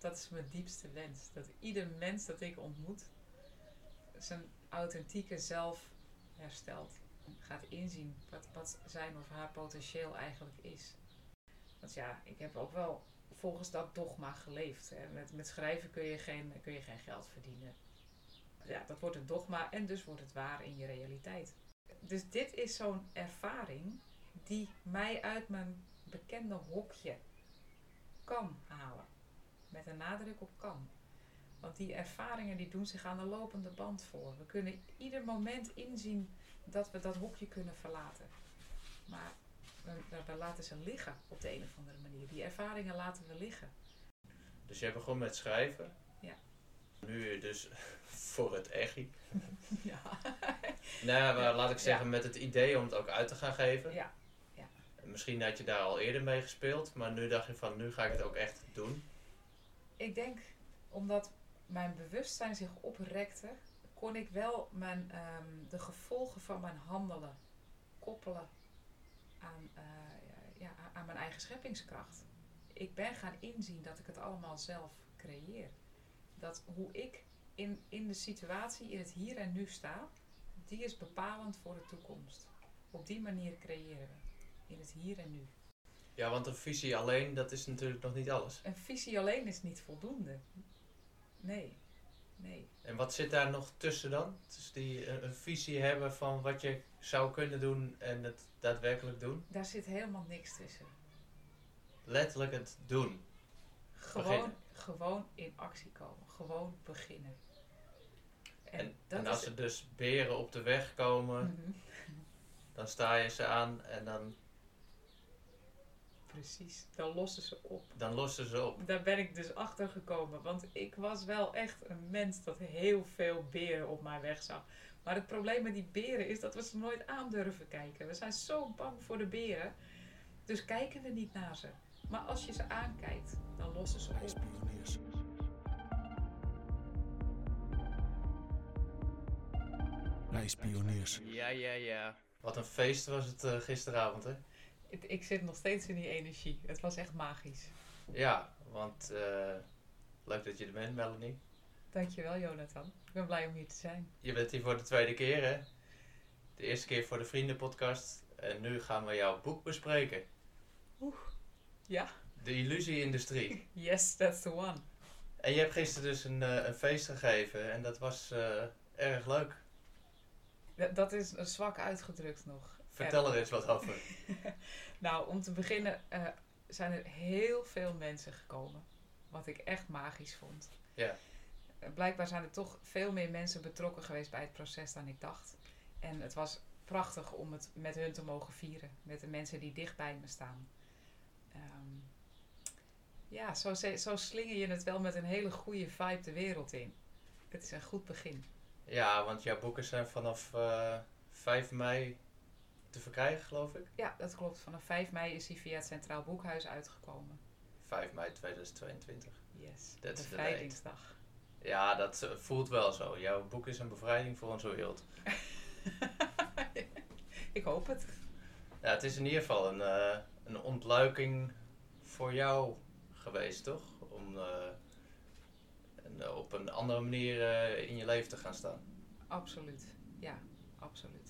dat is mijn diepste wens. Dat ieder mens dat ik ontmoet zijn authentieke zelf herstelt. Gaat inzien wat, wat zijn of haar potentieel eigenlijk is. Want ja, ik heb ook wel volgens dat dogma geleefd. Hè. Met, met schrijven kun je, geen, kun je geen geld verdienen. Ja, dat wordt het dogma en dus wordt het waar in je realiteit. Dus dit is zo'n ervaring die mij uit mijn bekende hokje kan halen. Met een nadruk op kan. Want die ervaringen die doen zich aan de lopende band voor. We kunnen ieder moment inzien dat we dat hokje kunnen verlaten. Maar we, we laten ze liggen op de een of andere manier. Die ervaringen laten we liggen. Dus jij begon met schrijven. Ja. Nu dus voor het echi. Ja. Nou, maar Ja, laat ik zeggen, ja. met het idee om het ook uit te gaan geven. Ja. Misschien had je daar al eerder mee gespeeld, maar nu dacht je van, nu ga ik het ook echt doen. Ik denk omdat mijn bewustzijn zich oprekte, kon ik wel mijn, ehm, de gevolgen van mijn handelen koppelen aan, eh, ja, aan mijn eigen scheppingskracht. Ik ben gaan inzien dat ik het allemaal zelf creëer. Dat hoe ik in, in de situatie, in het hier en nu sta, die is bepalend voor de toekomst. Op die manier creëren we. In het hier en nu. Ja, want een visie alleen, dat is natuurlijk nog niet alles. Een visie alleen is niet voldoende. Nee, nee. En wat zit daar nog tussen dan? Dus die een, een visie hebben van wat je zou kunnen doen en het daadwerkelijk doen. Daar zit helemaal niks tussen. Letterlijk het doen. Gewoon, Beginnen. gewoon in actie komen. Gewoon beginnen. En, En, als er dus beren op de weg komen, Mhm, dan sta je ze aan en dan, Precies, dan lossen ze op. dan lossen ze op. Daar ben ik dus achter gekomen. Want ik was wel echt een mens dat heel veel beren op mijn weg zag. Maar het probleem met die beren is dat we ze nooit aan durven kijken. We zijn zo bang voor de beren. Dus kijken we niet naar ze. Maar als je ze aankijkt, dan lossen ze op. IJspioniers. Ja, ja, ja. Wat een feest was het eh, gisteravond, hè? Ik, ik zit nog steeds in die energie. Het was echt magisch. Ja, want eh, leuk dat je er bent, Melanie. Dankjewel, Jonathan. Ik ben blij om hier te zijn. Je bent hier voor de tweede keer, hè? De eerste keer voor de Vriendenpodcast. En nu gaan we jouw boek bespreken. Ja? De illusie-industrie. Yes, that's the one. En je hebt gisteren dus een, eh, een feest gegeven en dat was eh, erg leuk. Dat, dat is zwak uitgedrukt nog. Vertel er eens wat over. Nou, om te beginnen eh, zijn er heel veel mensen gekomen. Wat ik echt magisch vond. Ja. Eh, Blijkbaar zijn er toch veel meer mensen betrokken geweest bij het proces dan ik dacht. En het was prachtig om het met hun te mogen vieren. Met de mensen die dicht bij me staan. Ehm, ja, zo, zo slinger je het wel met een hele goede vibe de wereld in. Het is een goed begin. Ja, want jouw boeken zijn vanaf eh 5 mei te verkrijgen, geloof ik. Ja, dat klopt. Vanaf 5 mei is hij via het Centraal Boekhuis uitgekomen. 5 mei 2022. Yes, the bevrijdingsdag. Ja, dat eh, voelt wel zo. Jouw boek is een bevrijding voor onze wereld. ik hoop het. Ja, het is in ieder geval een, eh, een ontluiking voor jou geweest, toch? Om eh, op een andere manier in je leven te gaan staan. Absoluut. Ja, absoluut.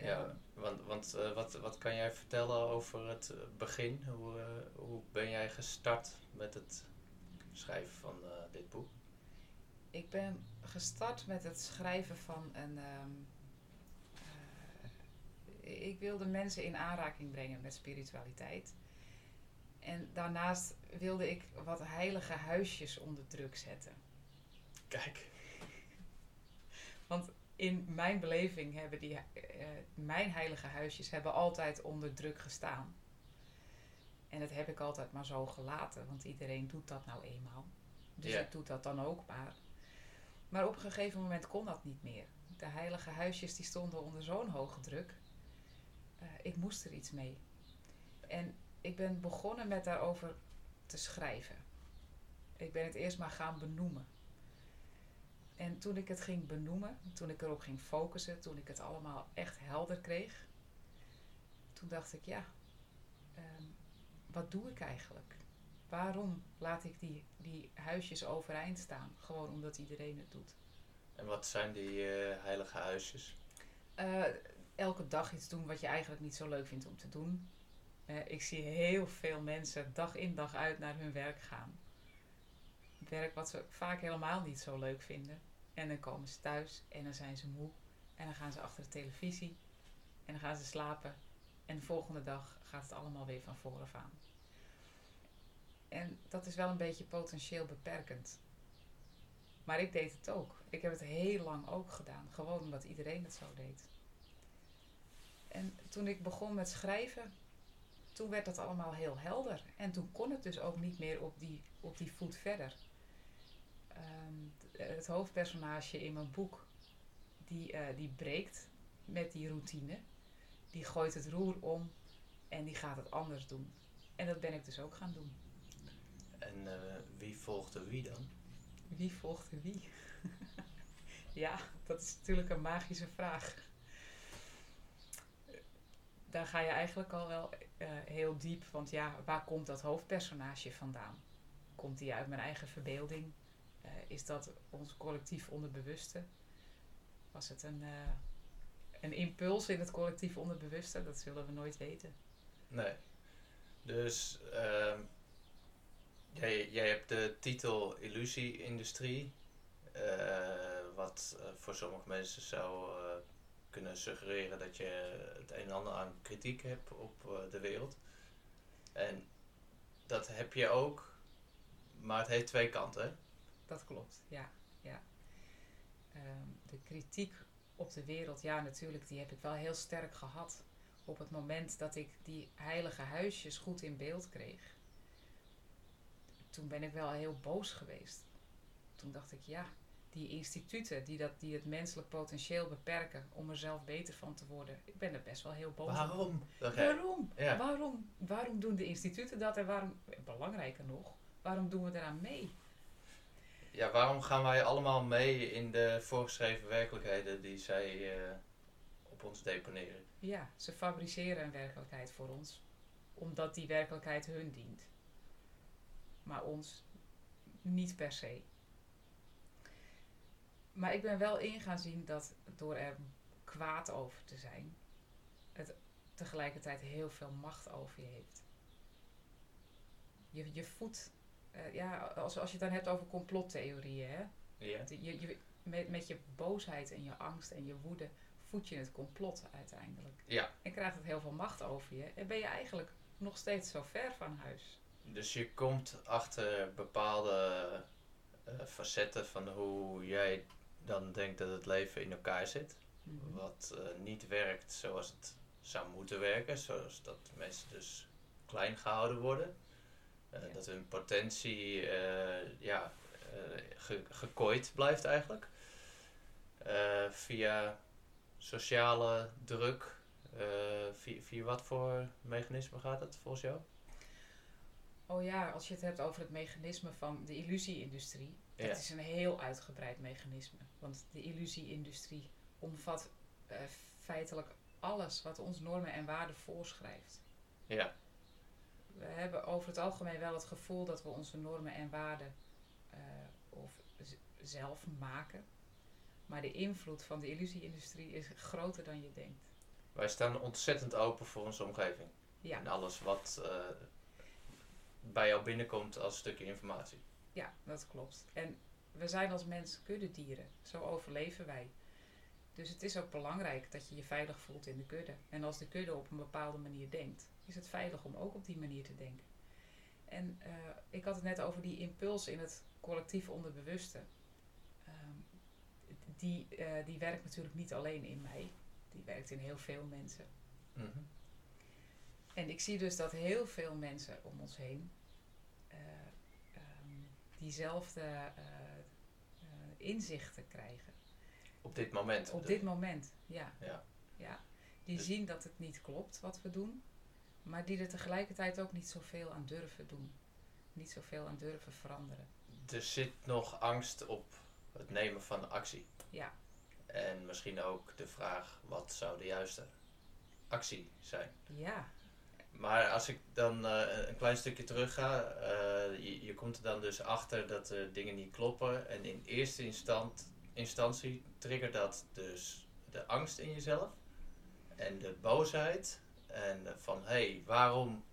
Ja, want, want eh, wat, wat kan jij vertellen over het eh, begin? Hoe, eh, hoe ben jij gestart met het schrijven van dit boek? ik ben gestart met het schrijven van een. ehm, eh, ik wilde mensen in aanraking brengen met spiritualiteit. En daarnaast wilde ik wat heilige huisjes onder druk zetten. Kijk. Want in mijn beleving hebben die, eh, mijn heilige huisjes hebben altijd onder druk gestaan. En dat heb ik altijd maar zo gelaten, want iedereen doet dat nou eenmaal. Dus ik doe dat dan ook maar. Maar op een gegeven moment kon dat niet meer. De heilige huisjes die stonden onder zo'n hoge druk. Eh, ik moest er iets mee. En ik ben begonnen met daarover te schrijven. Ik ben het eerst maar gaan benoemen. En toen ik het ging benoemen, toen ik erop ging focussen, toen ik het allemaal echt helder kreeg, toen dacht ik, ja, ehm, wat doe ik eigenlijk? waarom laat ik die, die huisjes overeind staan? Gewoon omdat iedereen het doet. En wat zijn die eh, heilige huisjes? Eh, elke dag iets doen wat je eigenlijk niet zo leuk vindt om te doen. Eh, ik zie heel veel mensen dag in dag uit naar hun werk gaan. Werk wat ze vaak helemaal niet zo leuk vinden. En dan komen ze thuis en dan zijn ze moe. En dan gaan ze achter de televisie. En dan gaan ze slapen. En de volgende dag gaat het allemaal weer van vooraf aan. En dat is wel een beetje potentieel beperkend. Maar ik deed het ook. Ik heb het heel lang ook gedaan. Gewoon omdat iedereen het zo deed. En toen ik begon met schrijven, toen werd dat allemaal heel helder. En toen kon het dus ook niet meer op die, op die voet verder. Ehm, het hoofdpersonage in mijn boek, die, eh, die breekt met die routine. Die gooit het roer om en die gaat het anders doen. En dat ben ik dus ook gaan doen. En uh, wie volgde wie dan? Wie volgde wie? ja, dat is natuurlijk een magische vraag. Daar ga je eigenlijk al wel uh, heel diep, want ja, waar komt dat hoofdpersonage vandaan? Komt die uit mijn eigen verbeelding? Uh, is dat ons collectief onderbewuste? Was het een, uh, een impuls in het collectief onderbewuste? Dat zullen we nooit weten. Nee. Dus ehm, jij, jij hebt de titel Illusie-industrie, wat voor sommige mensen zou kunnen suggereren dat je het een en ander aan kritiek hebt op de wereld. En dat heb je ook, maar het heeft twee kanten. Dat klopt, ja. ja. Um, de kritiek op de wereld, ja natuurlijk, die heb ik wel heel sterk gehad. Op het moment dat ik die heilige huisjes goed in beeld kreeg. Toen ben ik wel heel boos geweest. Toen dacht ik, ja, die instituten die, dat, die het menselijk potentieel beperken om er zelf beter van te worden. Ik ben er best wel heel boos Waarom? Waarom? Ja. Waarom? Waarom doen de instituten dat en waarom, belangrijker nog, waarom doen we eraan mee? Ja, waarom gaan wij allemaal mee in de voorgeschreven werkelijkheden die zij uh, op ons deponeren? Ja, ze fabriceren een werkelijkheid voor ons, omdat die werkelijkheid hun dient. Maar ons niet per se. Maar ik ben wel in gaan zien dat door er kwaad over te zijn, het tegelijkertijd heel veel macht over je heeft. Je, je voedt, uh, ja, als, als je het dan hebt over complottheorieën, hè? Ja. Je, je, met, met je boosheid en je angst en je woede voed je het complot uiteindelijk. Ja. En krijgt het heel veel macht over je en ben je eigenlijk nog steeds zo ver van huis. Dus je komt achter bepaalde uh, facetten van hoe jij dan denkt dat het leven in elkaar zit. Mhm. Wat uh, niet werkt zoals het zou moeten werken. Zoals dat mensen dus klein gehouden worden. Uh, Ja. Dat hun potentie eh, ja, eh, ge gekooid blijft eigenlijk. Eh, via sociale druk. eh, via, via wat voor mechanisme gaat het volgens jou? Oh ja, als je het hebt over het mechanisme van de illusie-industrie. Dat is een heel uitgebreid mechanisme. Want de illusie-industrie omvat eh, feitelijk alles wat ons normen en waarden voorschrijft. Ja, We hebben over het algemeen wel het gevoel dat we onze normen en waarden eh, of zelf maken. Maar de invloed van de illusie-industrie is groter dan je denkt. wij staan ontzettend open voor onze omgeving. Ja, En alles wat eh, bij jou binnenkomt als stukje informatie. ja dat klopt. En we zijn als mens kuddedieren. Zo overleven wij. Dus het is ook belangrijk dat je je veilig voelt in de kudde. En als de kudde op een bepaalde manier denkt, is het veilig om ook op die manier te denken. En eh, ik had het net over die impuls in het collectief onderbewuste. Ehm, die, eh, die werkt natuurlijk niet alleen in mij. Die werkt in heel veel mensen. Mhm. En ik zie dus dat heel veel mensen om ons heen eh, ehm, diezelfde inzichten krijgen. Op dit moment. Op dit moment, ja. Ja. ja. Die Dus- zien dat het niet klopt wat we doen, maar die er tegelijkertijd ook niet zoveel aan durven doen. Niet zoveel aan durven veranderen. Er zit nog angst op het nemen van actie. Ja, En misschien ook de vraag, wat zou de juiste actie zijn? ja, Maar als ik dan eh, een klein stukje terug ga, eh, je, je komt er dan dus achter dat er dingen niet kloppen. En in eerste instant, instantie triggert dat dus de angst in jezelf en de boosheid. En van hé, hey, waarom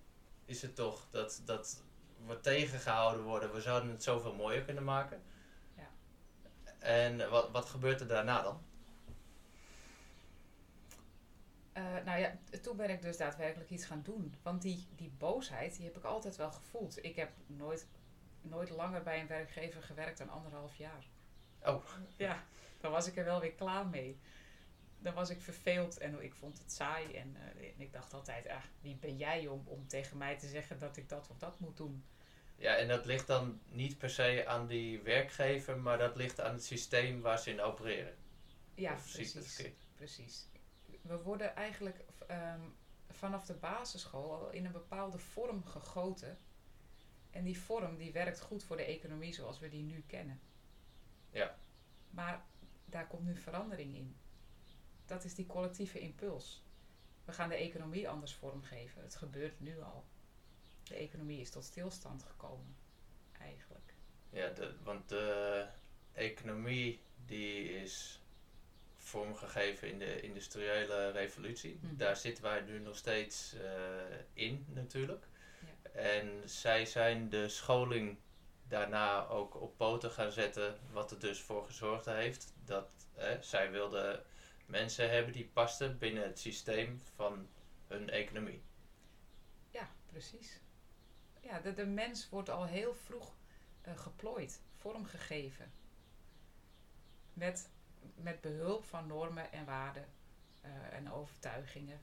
is het toch dat, dat we tegengehouden worden? We zouden het zoveel mooier kunnen maken. Ja. En wat, wat gebeurt er daarna dan? Eh, nou ja, toen ben ik dus daadwerkelijk iets gaan doen. Want die, die boosheid, die heb ik altijd wel gevoeld. Ik heb nooit, nooit langer bij een werkgever gewerkt dan anderhalf jaar. Oh. Ja, dan was ik er wel weer klaar mee. Dan was ik verveeld en ik vond het saai. En, uh, en ik dacht altijd, ah, wie ben jij om, om tegen mij te zeggen dat ik dat of dat moet doen? Ja, en dat ligt dan niet per se aan die werkgever, maar dat ligt aan het systeem waar ze in opereren. Ja, Of precies. precies. We worden eigenlijk ehm, vanaf de basisschool al in een bepaalde vorm gegoten. En die vorm die werkt goed voor de economie zoals we die nu kennen. Ja. Maar daar komt nu verandering in. Dat is die collectieve impuls. We gaan de economie anders vormgeven. Het gebeurt nu al. De economie is tot stilstand gekomen, eigenlijk. Ja, de, want de economie die is vormgegeven in de industriële revolutie. Mhm. Daar zitten wij nu nog steeds eh, in natuurlijk. Ja. En zij zijn de scholing daarna ook op poten gaan zetten, wat er dus voor gezorgd heeft dat eh, zij wilden mensen hebben die pasten binnen het systeem van hun economie. Ja, precies. Ja, de, de mens wordt al heel vroeg eh, geplooid, vormgegeven. Met, met behulp van normen en waarden eh, en overtuigingen.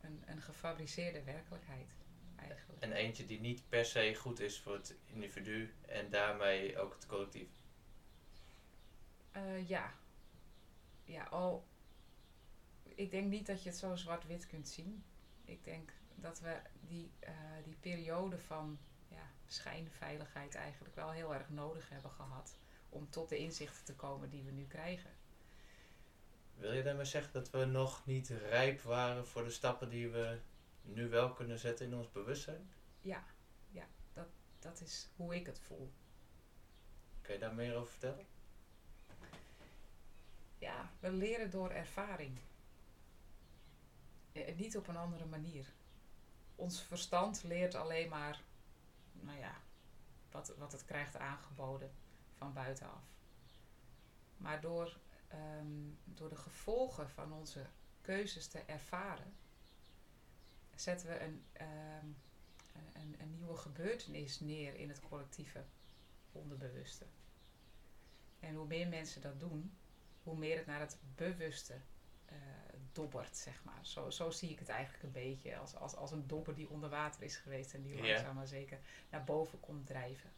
Een, een gefabriceerde werkelijkheid, eigenlijk. En eentje die niet per se goed is voor het individu en daarmee ook het collectief. Eh, ja. Ja, al. Ik denk niet dat je het zo zwart-wit kunt zien. Ik denk dat we die, eh, die periode van ja, schijnveiligheid eigenlijk wel heel erg nodig hebben gehad. Om tot de inzichten te komen die we nu krijgen. Wil je daarmee zeggen dat we nog niet rijp waren voor de stappen die we nu wel kunnen zetten in ons bewustzijn? Ja, ja dat, dat is hoe ik het voel. Kun je daar meer over vertellen? Ja, we leren door ervaring. Eh, niet op een andere manier. Ons verstand leert alleen maar, nou ja, wat, wat het krijgt aangeboden van buitenaf. Maar door, ehm, door de gevolgen van onze keuzes te ervaren, zetten we een, ehm, een, een nieuwe gebeurtenis neer in het collectieve onderbewuste. En hoe meer mensen dat doen, hoe meer het naar het bewuste eh, dobbert, zeg maar. Zo, zo zie ik het eigenlijk een beetje. Als, als, als een dobber die onder water is geweest en die Ja. langzaam maar zeker naar boven komt drijven.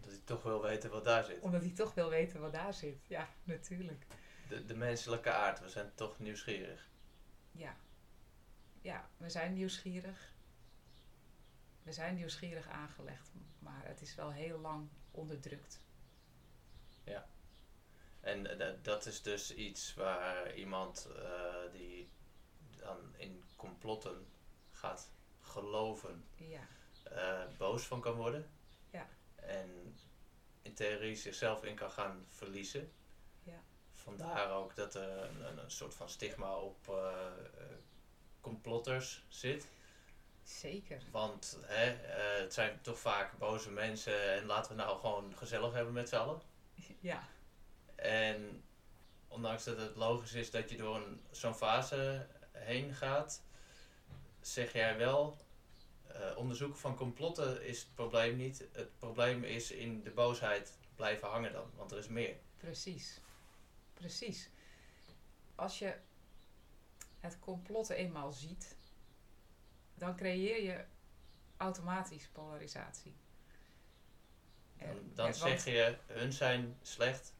Dat je toch wil weten wat daar zit. Omdat hij toch wil weten wat daar zit. Ja, natuurlijk. De, de menselijke aard, we zijn toch nieuwsgierig. Ja. Ja, we zijn nieuwsgierig. We zijn nieuwsgierig aangelegd, maar het is wel heel lang onderdrukt. En eh, dat- is dus iets waar iemand eh, die dan in complotten gaat geloven, Ja, eh, boos van kan worden. Ja. En in theorie zichzelf in kan gaan verliezen. Ja. Vandaar ook dat er een, soort van stigma op complotters zit. zeker. Want hè, het zijn toch vaak boze mensen en laten we nou gewoon gezellig hebben met z'n allen. Ja, En ondanks dat het logisch is dat je door zo'n fase heen gaat, zeg jij wel, onderzoeken van complotten is het probleem niet. Het probleem is in de boosheid blijven hangen dan, want er is meer. Precies. Precies. Als je het complot eenmaal ziet, dan creëer je automatisch polarisatie. Dan, En- dan zeg je, hun zijn slecht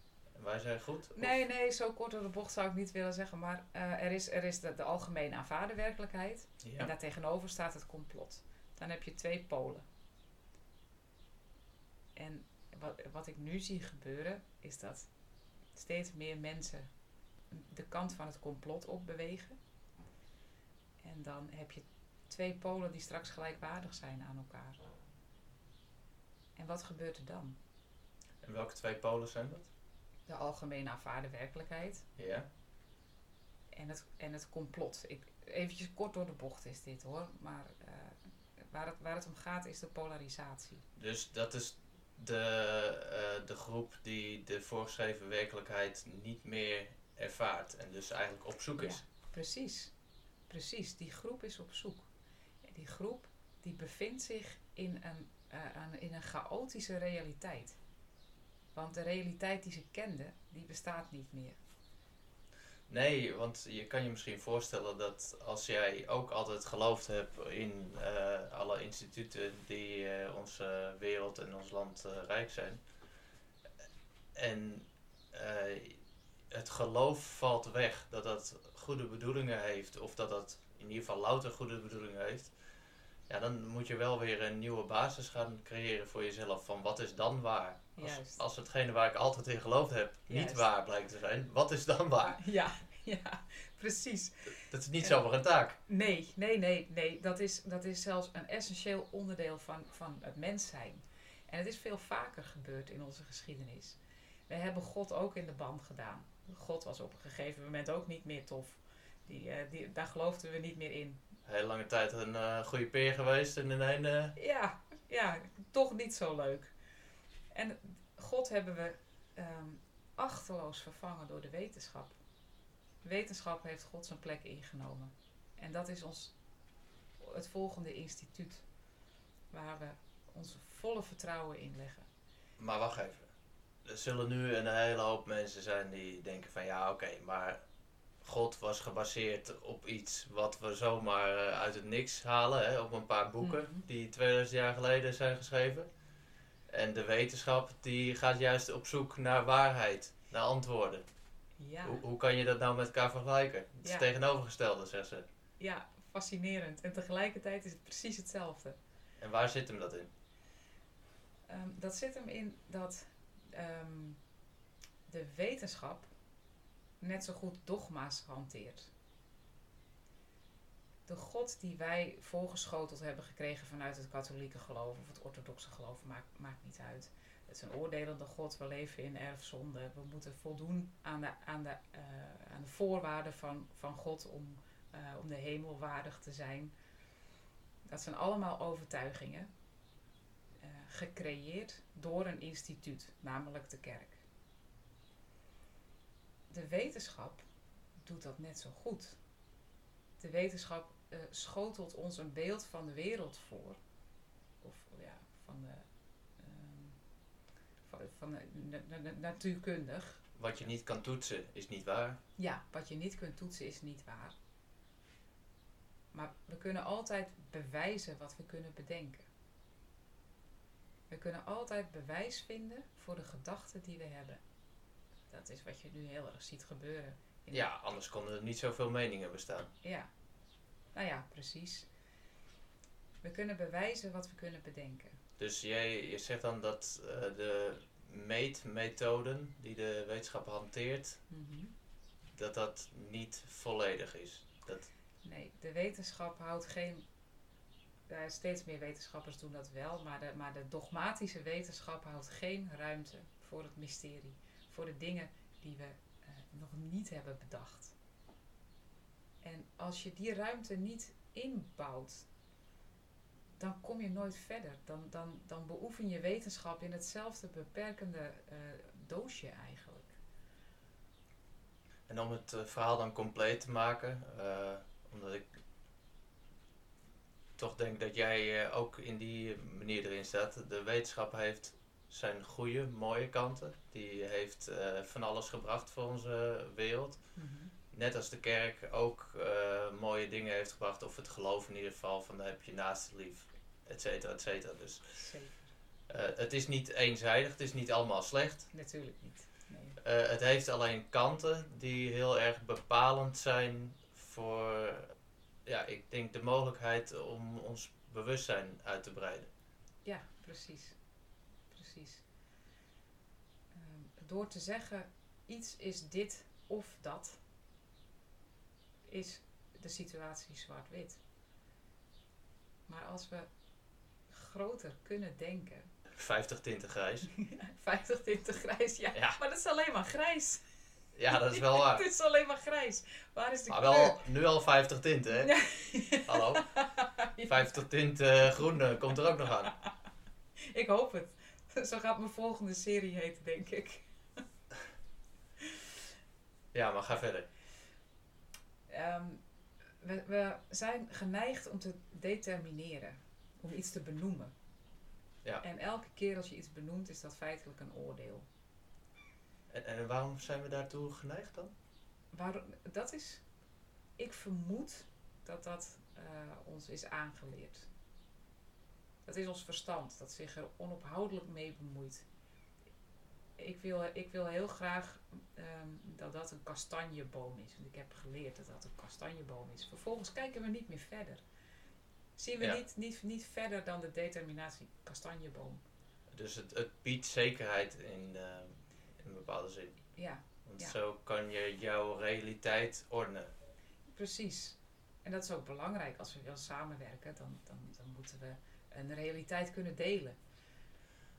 wij zijn goed. Of- Nee, nee, zo kort door de bocht zou ik niet willen zeggen. Maar eh, er is, er is de, de algemeen aanvaarde werkelijkheid. En daartegenover staat het complot. Dan heb je twee polen. En wat, wat ik nu zie gebeuren, is dat steeds meer mensen de kant van het complot opbewegen. En dan heb je twee polen die straks gelijkwaardig zijn aan elkaar. En wat gebeurt er dan? En welke twee polen zijn dat? De algemeen aanvaarde werkelijkheid Ja. en het, en het complot. Ik, eventjes kort door de bocht is dit hoor, maar eh, waar, het, waar het om gaat is de polarisatie. Dus dat is de, eh, de groep die de voorgeschreven werkelijkheid niet meer ervaart. En dus eigenlijk op zoek is. Precies, precies. Die groep is op zoek. Die groep die bevindt zich in een, eh, een- in een chaotische realiteit. Want de realiteit die ze kenden, die bestaat niet meer. Nee, want je kan je misschien voorstellen dat als jij ook altijd geloofd hebt in eh, alle instituten die eh, onze wereld en ons land eh, rijk zijn. En het geloof valt weg dat dat goede bedoelingen heeft, of dat dat in ieder geval louter goede bedoelingen heeft. Ja, dan moet je wel weer een nieuwe basis gaan creëren voor jezelf. Van wat is dan waar? Als, Juist. als hetgene waar ik altijd in geloofd heb niet waar blijkt te zijn, wat is dan waar? Ja, ja, precies. Dat is niet zomaar een taak. Nee, nee, nee, nee. Dat is, dat is zelfs een essentieel onderdeel van, van het mens zijn. En het is veel vaker gebeurd in onze geschiedenis. We hebben God ook in de band gedaan. God was op een gegeven moment ook niet meer tof. Die, eh, die, daar geloofden we niet meer in. Heel lange tijd een eh, goede peer geweest en ineens... eh Ja, ja, toch niet zo leuk. En God hebben we ehm, achterloos vervangen door de wetenschap. Wetenschap heeft God zijn plek ingenomen. En dat is ons het volgende instituut. Waar we ons volle vertrouwen in leggen. Maar wacht even. Er zullen nu een hele hoop mensen zijn die denken van ja, oké, maar God was gebaseerd op iets wat we zomaar eh, uit het niks halen, hè, op een paar boeken Mhm. die 2000 jaar geleden zijn geschreven. En de wetenschap die gaat juist op zoek naar waarheid, naar antwoorden. Ja, Hoe, hoe kan je dat nou met elkaar vergelijken? Het is Ja. tegenovergestelde, zegt ze. ja, fascinerend. En tegelijkertijd is het precies hetzelfde. En waar zit hem dat in? Ehm, dat zit hem in dat ehm, de wetenschap net zo goed dogma's hanteert. De God die wij voorgeschoteld hebben gekregen vanuit het katholieke geloof of het orthodoxe geloof, maakt, maakt niet uit. Het is een oordelende God, we leven in erfzonde. We moeten voldoen aan de, aan de, eh, aan de voorwaarden van, van God om, eh, om de hemel waardig te zijn. Dat zijn allemaal overtuigingen eh, gecreëerd door een instituut, namelijk de kerk. De wetenschap doet dat net zo goed. De wetenschap eh, schotelt ons een beeld van de wereld voor, of ja, van de, ehm, van, van de, na- na- na- natuurkundig. Wat je niet kan toetsen is niet waar. Ja, wat je niet kunt toetsen is niet waar. Maar we kunnen altijd bewijzen wat we kunnen bedenken. We kunnen altijd bewijs vinden voor de gedachten die we hebben. Dat is wat je nu heel erg ziet gebeuren. Ja, anders konden er niet zoveel meningen bestaan. Ja. Nou ja, precies. We kunnen bewijzen wat we kunnen bedenken. Dus jij, je zegt dan dat eh, de meetmethoden die de wetenschap hanteert, dat dat niet volledig is. Dat, Nee, de wetenschap houdt geen. steeds meer wetenschappers doen dat wel, maar de, maar de dogmatische wetenschap houdt geen ruimte voor het mysterie. Voor de dingen die we nog niet hebben bedacht. En als je die ruimte niet inbouwt, dan kom je nooit verder. Dan, dan, dan beoefen je wetenschap in hetzelfde beperkende eh, doosje eigenlijk. en om het eh, verhaal dan compleet te maken, eh, omdat ik toch denk dat jij ook in die manier erin staat. De wetenschap heeft zijn goede, mooie kanten. Die heeft eh, van alles gebracht voor onze wereld. Net als de kerk ook eh, mooie dingen heeft gebracht, of het geloof in ieder geval, van daar heb je naast lief, et cetera, et cetera. Dus Zeker. eh, het is niet eenzijdig, het is niet allemaal slecht. Natuurlijk niet. Nee. Het heeft alleen kanten die heel erg bepalend zijn voor, ja, ik denk de mogelijkheid om ons bewustzijn uit te breiden. Ja, precies. Precies. Ehm, door te zeggen iets is dit of dat, is de situatie zwart-wit. Maar als we groter kunnen denken. 50 tinten grijs. 50 tinten grijs, ja. Ja. Maar dat is alleen maar grijs. Ja, dat is wel waar. Het is alleen maar grijs. Waar is de Maar kleur? wel nu al 50 tinten, hè? Ja. Hallo? 50 tinten groen eh, komt er ook nog aan. Ik hoop het. Zo gaat mijn volgende serie heten, denk ik. Ja, maar ga verder. Ehm, we, we zijn geneigd om te determineren, om iets te benoemen. Ja. En elke keer als je iets benoemt, is dat feitelijk een oordeel. En, en waarom zijn we daartoe geneigd dan? Waarom, dat is, ik vermoed dat dat eh, ons is aangeleerd. Dat is ons verstand, dat zich er onophoudelijk mee bemoeit. Ik wil, ik wil heel graag ehm, dat dat een kastanjeboom is. Want ik heb geleerd dat dat een kastanjeboom is. Vervolgens kijken we niet meer verder. Zien we Ja. niet, niet, niet verder dan de determinatie kastanjeboom. Dus het, het biedt zekerheid in, eh, in een bepaalde zin. Ja, Want Ja. zo kan je jouw realiteit ordenen. precies. En dat is ook belangrijk. Als we willen samenwerken, dan, dan, dan moeten we een realiteit kunnen delen.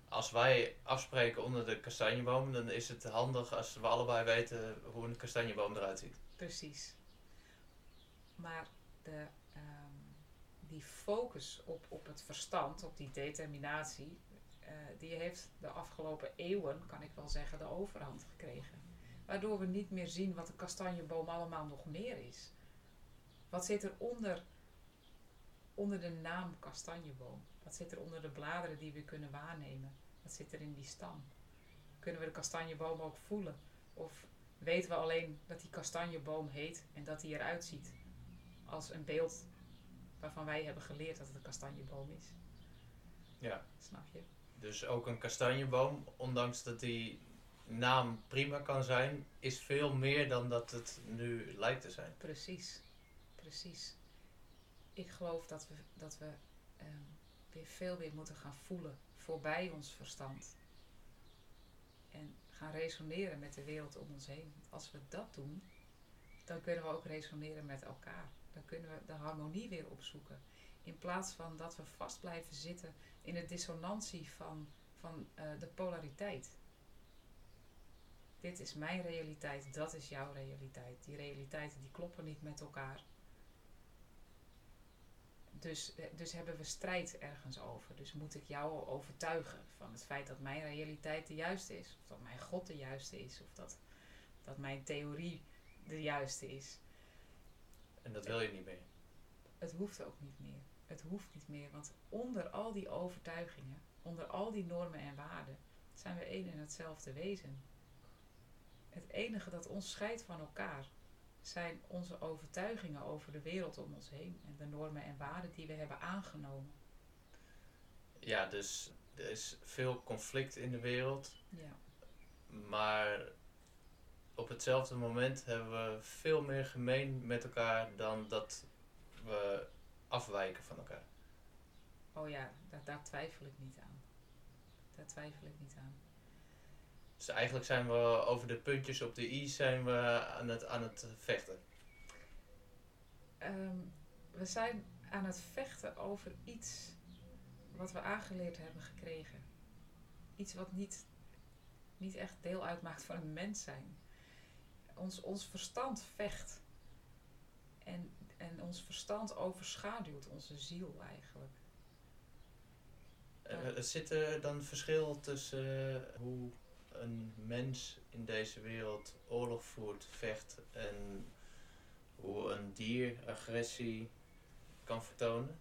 Als wij afspreken onder de kastanjeboom, dan is het handig als we allebei weten hoe een kastanjeboom eruit ziet. Precies. Maar de, ehm, die focus op, op het verstand, op die determinatie, eh, die heeft de afgelopen eeuwen, kan ik wel zeggen, de overhand gekregen. Waardoor we niet meer zien wat de kastanjeboom allemaal nog meer is. Wat zit er onder, onder de naam kastanjeboom? Wat zit er onder de bladeren die we kunnen waarnemen? Wat zit er in die stam? Kunnen we de kastanjeboom ook voelen? Of weten we alleen dat die kastanjeboom heet en dat die eruit ziet als een beeld waarvan wij hebben geleerd dat het een kastanjeboom is. Ja. Snap je? Dus ook een kastanjeboom, ondanks dat die naam prima kan zijn, is veel meer dan dat het nu lijkt te zijn. Precies. Precies. Ik geloof dat we, dat we ehm, weer veel meer moeten gaan voelen voorbij ons verstand. En gaan resoneren met de wereld om ons heen. Als we dat doen, dan kunnen we ook resoneren met elkaar. Dan kunnen we de harmonie weer opzoeken. In plaats van dat we vast blijven zitten in de dissonantie van, van eh, de polariteit. Dit is mijn realiteit, dat is jouw realiteit. Die realiteiten die kloppen niet met elkaar. Dus, eh, dus hebben we strijd ergens over. Dus moet ik jou overtuigen van het feit dat mijn realiteit de juiste is. Of dat mijn God de juiste is. Of dat, dat mijn theorie de juiste is. En dat wil je niet meer. Het hoeft ook niet meer. Het hoeft niet meer, want onder al die overtuigingen, onder al die normen en waarden, zijn we één en hetzelfde wezen. Het enige dat ons scheidt van elkaar zijn onze overtuigingen over de wereld om ons heen en de normen en waarden die we hebben aangenomen. Ja, dus er is veel conflict in de wereld, Ja, maar op hetzelfde moment hebben we veel meer gemeen met elkaar dan dat we afwijken van elkaar. oh ja, daar, daar twijfel ik niet aan. Daar twijfel ik niet aan. Dus eigenlijk zijn we over de puntjes op de i zijn we aan het, aan het vechten. Ehm, we zijn aan het vechten over iets wat we aangeleerd hebben gekregen. Iets wat niet, niet echt deel uitmaakt van een mens zijn. Ons, ons verstand vecht. En, en ons verstand overschaduwt onze ziel eigenlijk. Eh, Er zit er dan verschil tussen hoe een mens in deze wereld oorlog voert, vecht en hoe een dier agressie kan vertonen?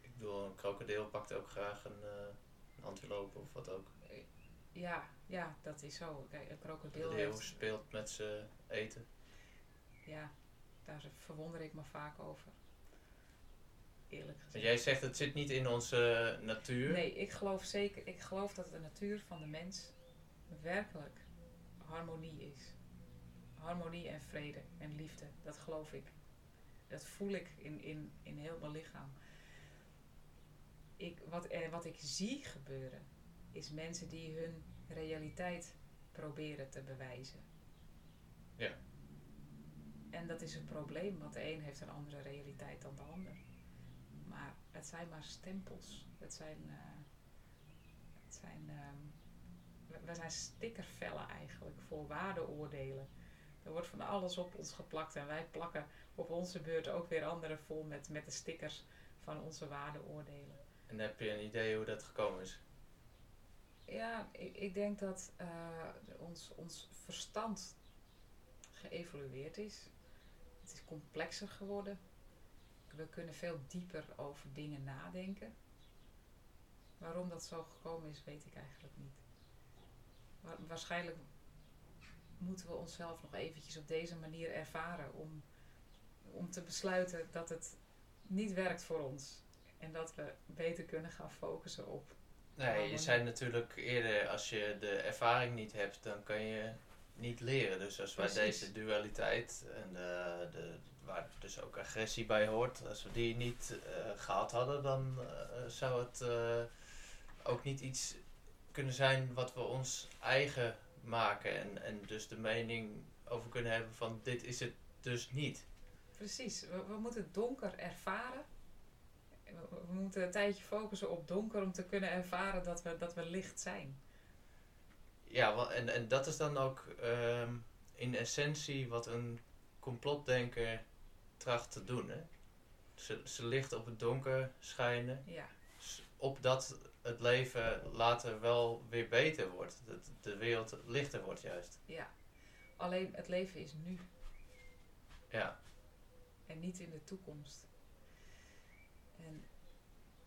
Ik bedoel, een krokodil pakt ook graag een, eh een antilope of wat ook. Ja, ja, dat is zo. Kijk, een krokodil leeuw heeft... speelt met zijn eten. Ja, daar verwonder ik me vaak over. Eerlijk gezegd. Jij zegt het zit niet in onze natuur. Nee, ik geloof zeker. Ik geloof dat de natuur van de mens werkelijk harmonie is. Harmonie en vrede en liefde. Dat geloof ik. Dat voel ik in, in, in heel mijn lichaam. Ik, wat, en wat ik zie gebeuren, is mensen die hun realiteit proberen te bewijzen. Ja. En dat is een probleem, want de een heeft een andere realiteit dan de ander. Het zijn maar stempels. Het zijn, uh, het zijn, um, we, we, zijn stickervellen eigenlijk voor waardeoordelen. Er wordt van alles op ons geplakt en wij plakken op onze beurt ook weer anderen vol met, met de stickers van onze waardeoordelen. En heb je een idee hoe dat gekomen is? Ja, ik, ik denk dat uh, ons, ons verstand geëvolueerd is. Het is complexer geworden. We kunnen veel dieper over dingen nadenken. Waarom dat zo gekomen is, weet ik eigenlijk niet. Maar waarschijnlijk moeten we onszelf nog eventjes op deze manier ervaren om, om te besluiten dat het niet werkt voor ons. En dat we beter kunnen gaan focussen op. Nee, je zei natuurlijk eerder, als je de ervaring niet hebt, dan kan je niet leren. Dus als wij deze dualiteit en de, de, waar dus ook agressie bij hoort, als we die niet uh, gehad hadden, dan uh, zou het uh, ook niet iets kunnen zijn wat we ons eigen maken en, en dus de mening over kunnen hebben van dit is het dus niet. Precies, we, we moeten het donker ervaren. We, we, moeten een tijdje focussen op donker om te kunnen ervaren dat we, dat we licht zijn. Ja, en, en dat is dan ook um, in essentie wat een complotdenker tracht te doen. Hè? Ze, ze licht op het donker schijnen. Ja. Opdat het leven later wel weer beter wordt. Dat de wereld lichter wordt juist. Ja. Alleen het leven is nu. Ja. En niet in de toekomst. En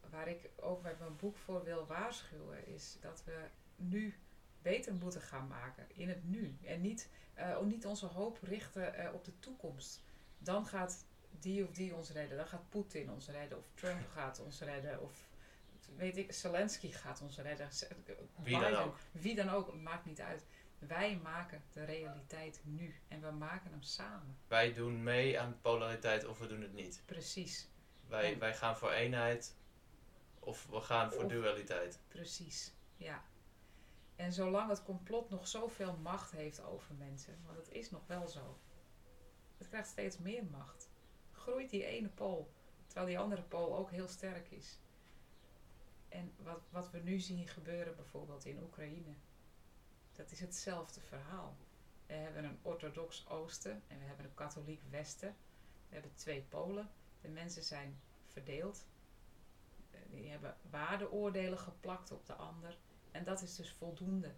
waar ik ook met mijn boek voor wil waarschuwen is dat we nu beter moeten gaan maken in het nu. En niet, uh, niet onze hoop richten uh, op de toekomst. Dan gaat die of die ons redden. Dan gaat Poetin ons redden. Of Trump gaat ons redden. Of weet ik, Zelensky gaat ons redden. Wie dan ook. Wie dan ook, maakt niet uit. Wij maken de realiteit nu. En we maken hem samen. Wij doen mee aan polariteit of we doen het niet. Precies. Wij, en wij gaan voor eenheid of we gaan voor Of- dualiteit. Precies, ja. En zolang het complot nog zoveel macht heeft over mensen, want het is nog wel zo, het krijgt steeds meer macht, groeit die ene pool, terwijl die andere pool ook heel sterk is. En wat, wat we nu zien gebeuren bijvoorbeeld in Oekraïne, dat is hetzelfde verhaal. We hebben een orthodox oosten en we hebben een katholiek westen. We hebben twee polen. De mensen zijn verdeeld. Die hebben waardeoordelen geplakt op de ander. En dat is dus voldoende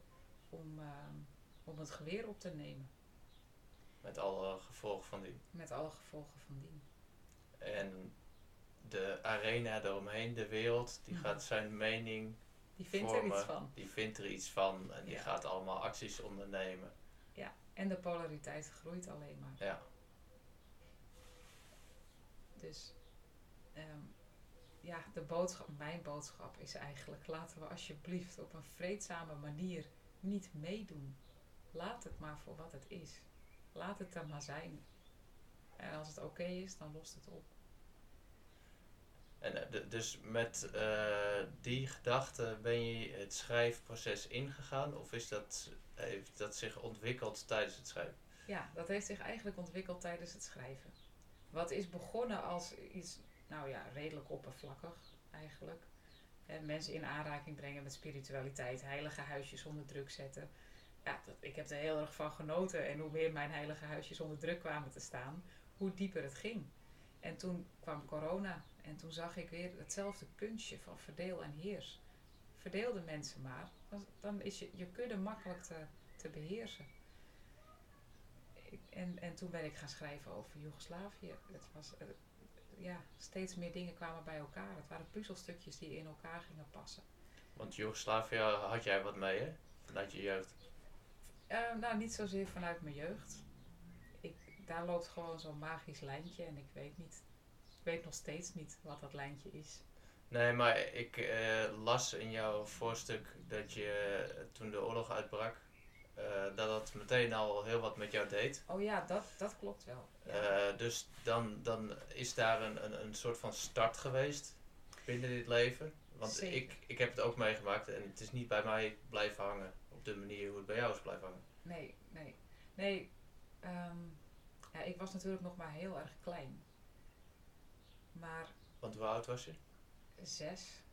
om, ehm, om het geweer op te nemen. Met alle gevolgen van die. Met alle gevolgen van dien. En de arena eromheen, de wereld, die Mhm. gaat zijn mening Die vindt er iets van. Die vindt er iets van en die Ja. gaat allemaal acties ondernemen. Ja, en de polariteit groeit alleen maar. Ja. Dus ehm, ja, de boodschap, mijn boodschap is eigenlijk: laten we alsjeblieft op een vreedzame manier niet meedoen. Laat het maar voor wat het is. Laat het er maar zijn. En als het oké is, dan lost het op. En eh, dus met eh, die gedachte ben je het schrijfproces ingegaan of is dat, heeft dat zich ontwikkeld tijdens het schrijven? Ja, dat heeft zich eigenlijk ontwikkeld tijdens het schrijven. Wat is begonnen als iets, nou ja, redelijk oppervlakkig eigenlijk. Eh, mensen in aanraking brengen met spiritualiteit, heilige huisjes onder druk zetten. Ja, ik heb er heel erg van genoten. En hoe meer mijn heilige huisjes onder druk kwamen te staan, hoe dieper het ging. En toen kwam corona en toen zag ik weer hetzelfde kunstje van verdeel en heers. Verdeel de mensen maar, dan, is je, je kudde makkelijk te, te beheersen. En, en toen ben ik gaan schrijven over Joegoslavië. Het was, eh, ja, steeds meer dingen kwamen bij elkaar. Het waren puzzelstukjes die in elkaar gingen passen. Want Joegoslavië had jij wat mee hè? Vanuit je jeugd. Eh, nou, niet zozeer vanuit mijn jeugd. Ik, daar loopt gewoon zo'n magisch lijntje en ik weet niet, ik weet nog steeds niet wat dat lijntje is. Nee, maar ik eh, las in jouw voorstuk dat je eh, toen de oorlog uitbrak, eh, dat dat meteen al heel wat met jou deed. Oh ja, dat, dat klopt wel. Ja. Dus dan, dan is daar een, een, een soort van start geweest binnen dit leven. Want Zeker. ik, ik heb het ook meegemaakt en het is niet bij mij blijven hangen op de manier hoe het bij jou is blijven hangen. Nee, nee. Nee, ehm, ja, ik was natuurlijk nog maar heel erg klein. Maar Want hoe oud was je? Zes.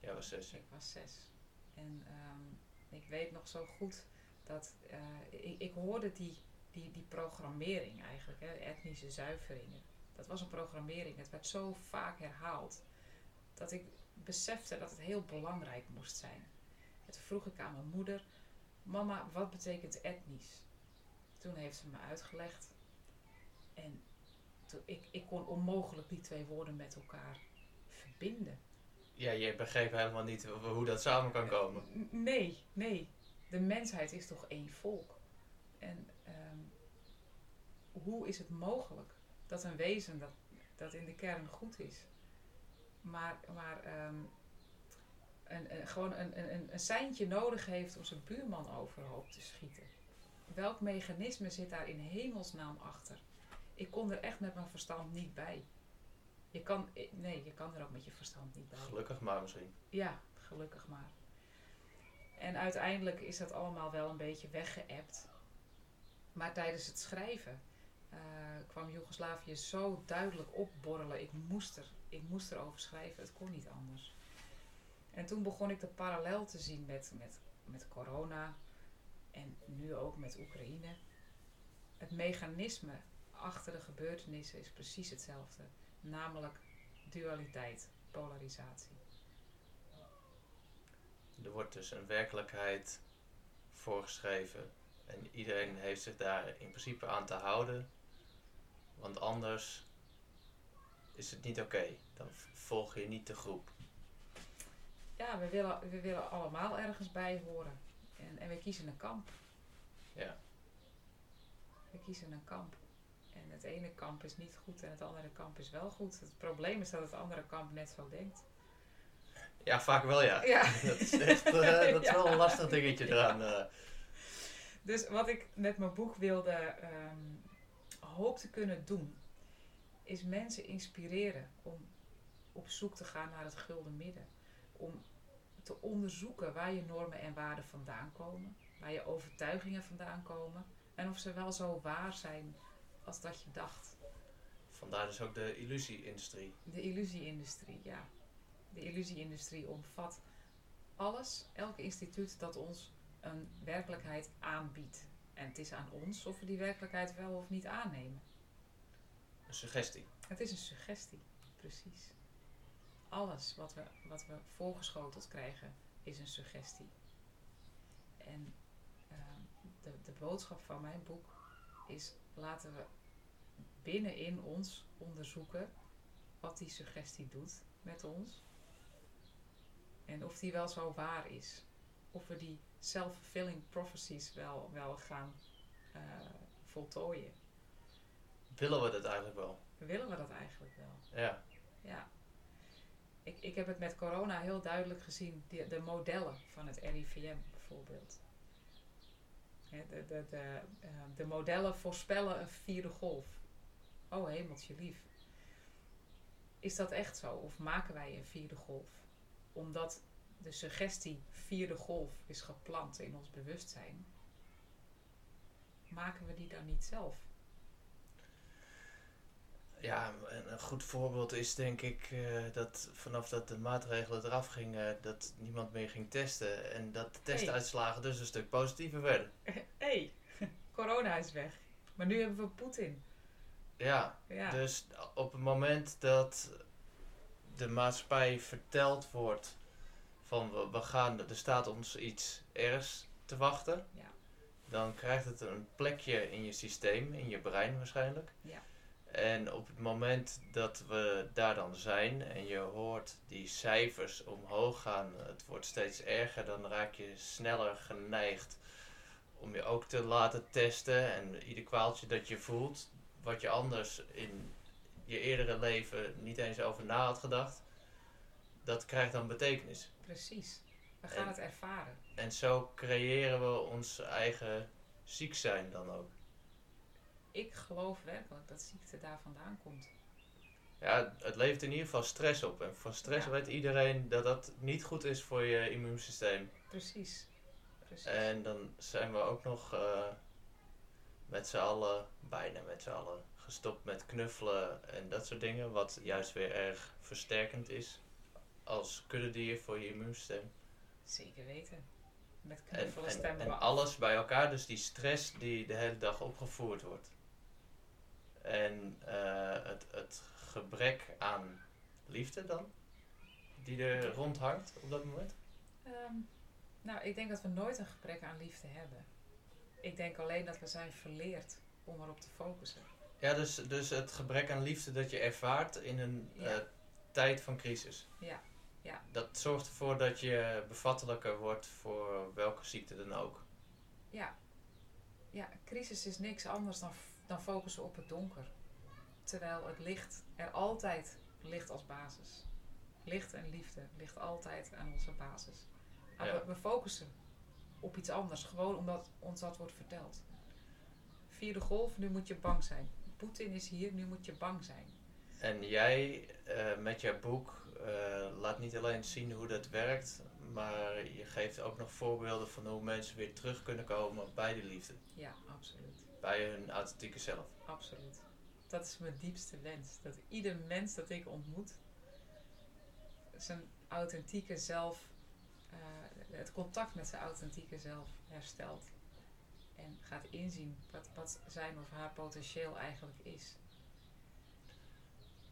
Jij was zes. Ik was zes. En ehm, ik weet nog zo goed dat eh, ik, ik hoorde die, die, die programmering eigenlijk, hè, etnische zuiveringen. Dat was een programmering. Het werd zo vaak herhaald dat ik besefte dat het heel belangrijk moest zijn. En toen vroeg ik aan mijn moeder: Mama, wat betekent etnisch? Toen heeft ze me uitgelegd. En toen, ik, ik kon onmogelijk die twee woorden met elkaar verbinden. Ja, je begreep helemaal niet hoe dat samen kan komen. N- Nee, nee. De mensheid is toch één volk. En ehm, hoe is het mogelijk dat een wezen dat, dat in de kern goed is, maar, maar ehm, een, een, gewoon een, een, een, seintje nodig heeft om zijn buurman overhoop te schieten? Welk mechanisme zit daar in hemelsnaam achter? Ik kon er echt met mijn verstand niet bij. Je kan, nee, je kan er ook met je verstand niet bij. Gelukkig maar misschien. Ja, gelukkig maar. En uiteindelijk is dat allemaal wel een beetje weggeëpt. Maar tijdens het schrijven eh, kwam Joegoslavië zo duidelijk opborrelen. Ik moest, er, ik moest erover schrijven, het kon niet anders. En toen begon ik de parallel te zien met, met, met corona en nu ook met Oekraïne. Het mechanisme achter de gebeurtenissen is precies hetzelfde. Namelijk dualiteit, polarisatie. Er wordt dus een werkelijkheid voorgeschreven. En iedereen heeft zich daar in principe aan te houden. Want anders is het niet oké. Dan volg je niet de groep. Ja, we willen, we willen allemaal ergens bij horen. En, en we kiezen een kamp. Ja. We kiezen een kamp. En het ene kamp is niet goed en het andere kamp is wel goed. Het probleem is dat het andere kamp net zo denkt. Ja, vaak wel ja. Ja. Dat is echt eh, dat is wel een lastig dingetje eraan. eh. Dus wat ik met mijn boek wilde, ehm, hoop te kunnen doen, is mensen inspireren om op zoek te gaan naar het gulden midden. Om te onderzoeken waar je normen en waarden vandaan komen, waar je overtuigingen vandaan komen en of ze wel zo waar zijn als dat je dacht. Vandaar dus ook de illusie-industrie. De illusie-industrie, ja. De illusie-industrie omvat alles, elk instituut dat ons een werkelijkheid aanbiedt. En het is aan ons of we die werkelijkheid wel of niet aannemen. Een suggestie. Het is een suggestie, precies. Alles wat we, wat we voorgeschoteld krijgen is een suggestie. En ehm, de, de boodschap van mijn boek is: laten we binnenin ons onderzoeken wat die suggestie doet met ons. En of die wel zo waar is. Of we die self-fulfilling prophecies wel, wel gaan eh, voltooien. Willen we dat eigenlijk wel? Willen we dat eigenlijk wel? Ja. Ja. Ik, ik heb het met corona heel duidelijk gezien. De, de modellen van het RIVM bijvoorbeeld. De, de, de, eh, de modellen voorspellen een vierde golf. Oh hemeltje lief. Is dat echt zo? Of maken wij een vierde golf? Omdat de suggestie vierde golf is geplant in ons bewustzijn. Maken we die dan niet zelf? Ja, een goed voorbeeld is denk ik eh, dat vanaf dat de maatregelen eraf gingen, dat niemand meer ging testen. En dat de testuitslagen dus een stuk positiever werden. Hé, hey, corona is weg. Maar nu hebben we Poetin. Ja, Ja. dus op het moment dat de maatschappij verteld wordt van we, we gaan, er staat ons iets ergs te wachten, Ja. dan krijgt het een plekje in je systeem, in je brein waarschijnlijk. Ja. En op het moment dat we daar dan zijn en je hoort die cijfers omhoog gaan, het wordt steeds erger, dan raak je sneller geneigd om je ook te laten testen. En ieder kwaaltje dat je voelt, wat je anders in je eerdere leven niet eens over na had gedacht, dat krijgt dan betekenis. Precies. We gaan En- het ervaren. En zo creëren we ons eigen ziek zijn dan ook. Ik geloof werkelijk dat ziekte daar vandaan komt. Ja, het levert in ieder geval stress op. En van stress Ja. weet iedereen dat dat niet goed is voor je immuunsysteem. Precies. Precies. En dan zijn we ook nog eh, met z'n allen, bijna met z'n allen, gestopt met knuffelen en dat soort dingen, wat juist weer erg versterkend is als kuddedier voor je immuunsysteem. Zeker weten. Met En, knuffelen en, stemmen we en alles bij elkaar, dus die stress die de hele dag opgevoerd wordt. En eh, het, het gebrek aan liefde dan, die er rondhangt op dat moment. Ehm, nou, ik denk dat we nooit een gebrek aan liefde hebben. Ik denk alleen dat we zijn verleerd om erop te focussen. Ja, dus, dus het gebrek aan liefde dat je ervaart in een Ja. eh, tijd van crisis. Ja, ja. Dat zorgt ervoor dat je bevattelijker wordt voor welke ziekte dan ook. Ja, ja crisis is niks anders dan, dan focussen op het donker. Terwijl het licht er altijd ligt als basis. Licht en liefde ligt altijd aan onze basis. Maar Ja. we, we focussen op iets anders, gewoon omdat ons dat wordt verteld. Vierde golf, nu moet je bang zijn. Poetin is hier, nu moet je bang zijn. En jij eh, met jouw boek eh, laat niet alleen zien hoe dat werkt, maar je geeft ook nog voorbeelden van hoe mensen weer terug kunnen komen bij die liefde. Ja, absoluut. Bij hun authentieke zelf. Absoluut. Dat is mijn diepste wens. Dat ieder mens dat ik ontmoet, zijn authentieke zelf, eh, het contact met zijn authentieke zelf herstelt. En gaat inzien wat, wat zijn of haar potentieel eigenlijk is.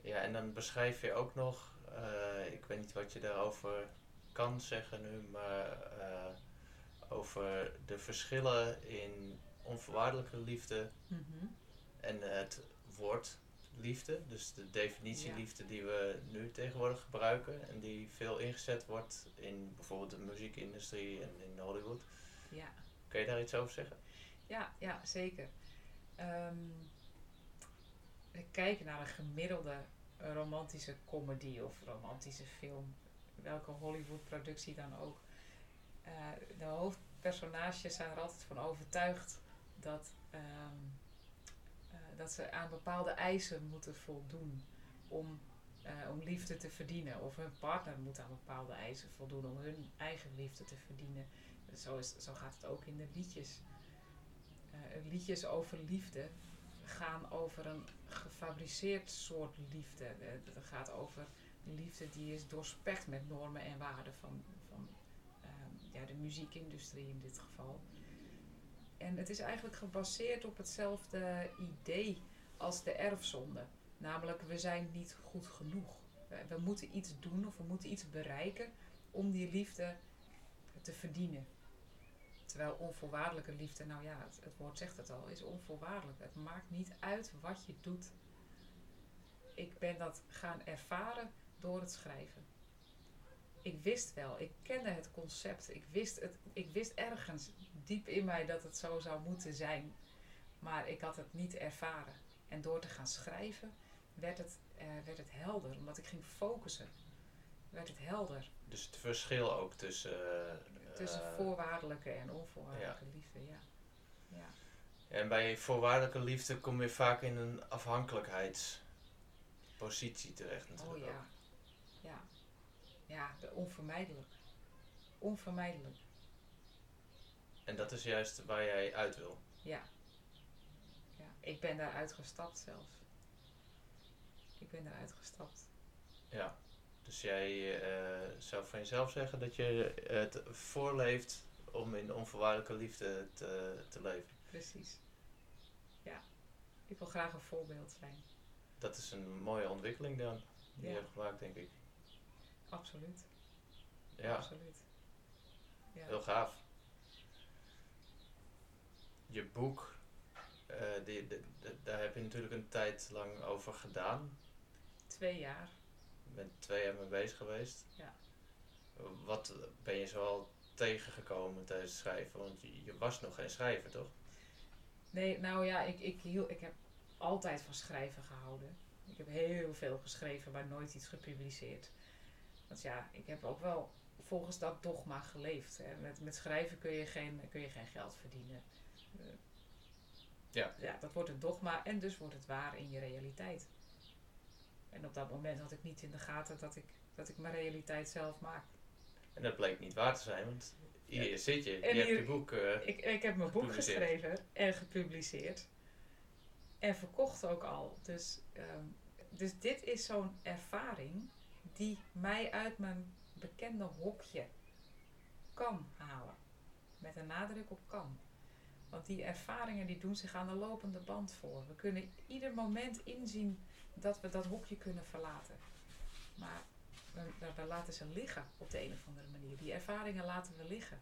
Ja, en dan beschrijf je ook nog, eh, ik weet niet wat je daarover kan zeggen nu, maar eh, over de verschillen in onvoorwaardelijke liefde en het woord liefde. Dus de definitie Ja. liefde die we nu tegenwoordig gebruiken en die veel ingezet wordt in bijvoorbeeld de muziekindustrie en in Hollywood. Ja, Kun je daar iets over zeggen? ja, ja zeker. Ehm ik kijk naar een gemiddelde romantische comedy of romantische film, welke Hollywood-productie dan ook. Eh, de hoofdpersonages zijn er altijd van overtuigd dat, ehm, eh, dat ze aan bepaalde eisen moeten voldoen om, eh, om liefde te verdienen. Of hun partner moet aan bepaalde eisen voldoen om hun eigen liefde te verdienen. Zo, is, zo gaat het ook in de liedjes. Eh, liedjes over liefde gaan over een gefabriceerd soort liefde. Het gaat over liefde die is doorspekt met normen en waarden van, van ehm, ja, de muziekindustrie in dit geval. En het is eigenlijk gebaseerd op hetzelfde idee als de erfzonde. Namelijk, we zijn niet goed genoeg. We, moeten iets doen of we moeten iets bereiken om die liefde te verdienen. Terwijl onvoorwaardelijke liefde, nou ja, het woord zegt het al, is onvoorwaardelijk. Het maakt niet uit wat je doet. Ik ben dat gaan ervaren door het schrijven. Ik wist wel, ik kende het concept. Ik wist, het, ik wist ergens diep in mij dat het zo zou moeten zijn. Maar ik had het niet ervaren. En door te gaan schrijven werd het, eh, werd het helder. Omdat ik ging focussen, werd het helder. Dus het verschil ook tussen... eh, Tussen eh, voorwaardelijke en onvoorwaardelijke liefde, ja. ja. En bij voorwaardelijke liefde kom je vaak in een afhankelijkheidspositie terecht natuurlijk Oh ook. ja. Ja. Ja, de onvermijdelijk. Onvermijdelijk. En dat is juist waar jij uit wil. Ja. ja. Ik ben daaruit gestapt zelfs. Ik ben daaruit gestapt. Ja. Dus jij eh, zou van jezelf zeggen dat je het voorleeft om in onvoorwaardelijke liefde te, te leven. Precies. Ja. Ik wil graag een voorbeeld zijn. Dat is een mooie ontwikkeling dan, die Ja. je hebt gemaakt, denk ik. Absoluut. Ja, Absoluut. Ja. heel gaaf. Je boek, eh, die, daar heb je natuurlijk een tijd lang over gedaan. Twee jaar. Je bent twee jaar mee bezig geweest. Ja. Wat ben je zoal tegengekomen tijdens het schrijven? Want je, je was nog geen schrijver, toch? Nee, nou ja, ik, ik, hiel, ik heb altijd van schrijven gehouden. Ik heb heel veel geschreven, maar nooit iets gepubliceerd. Want ja, ik heb ook wel volgens dat dogma geleefd. Hè. Met, met schrijven kun je, geen, kun je geen geld verdienen. Eh, Ja. ja, dat wordt een dogma en dus wordt het waar in je realiteit. En op dat moment had ik niet in de gaten dat ik, dat ik mijn realiteit zelf maak. En dat bleek niet waar te zijn, want hier Ja. zit je. En je hebt hier- je boek... eh, Ik, ik heb mijn boek geschreven en gepubliceerd. En verkocht ook al. Dus, ehm, dus dit is zo'n ervaring die mij uit mijn bekende hokje kan halen. Met een nadruk op kan. Want die ervaringen die doen zich aan de lopende band voor. We kunnen ieder moment inzien dat we dat hokje kunnen verlaten. Maar we, we laten ze liggen op de een of andere manier. Die ervaringen laten we liggen.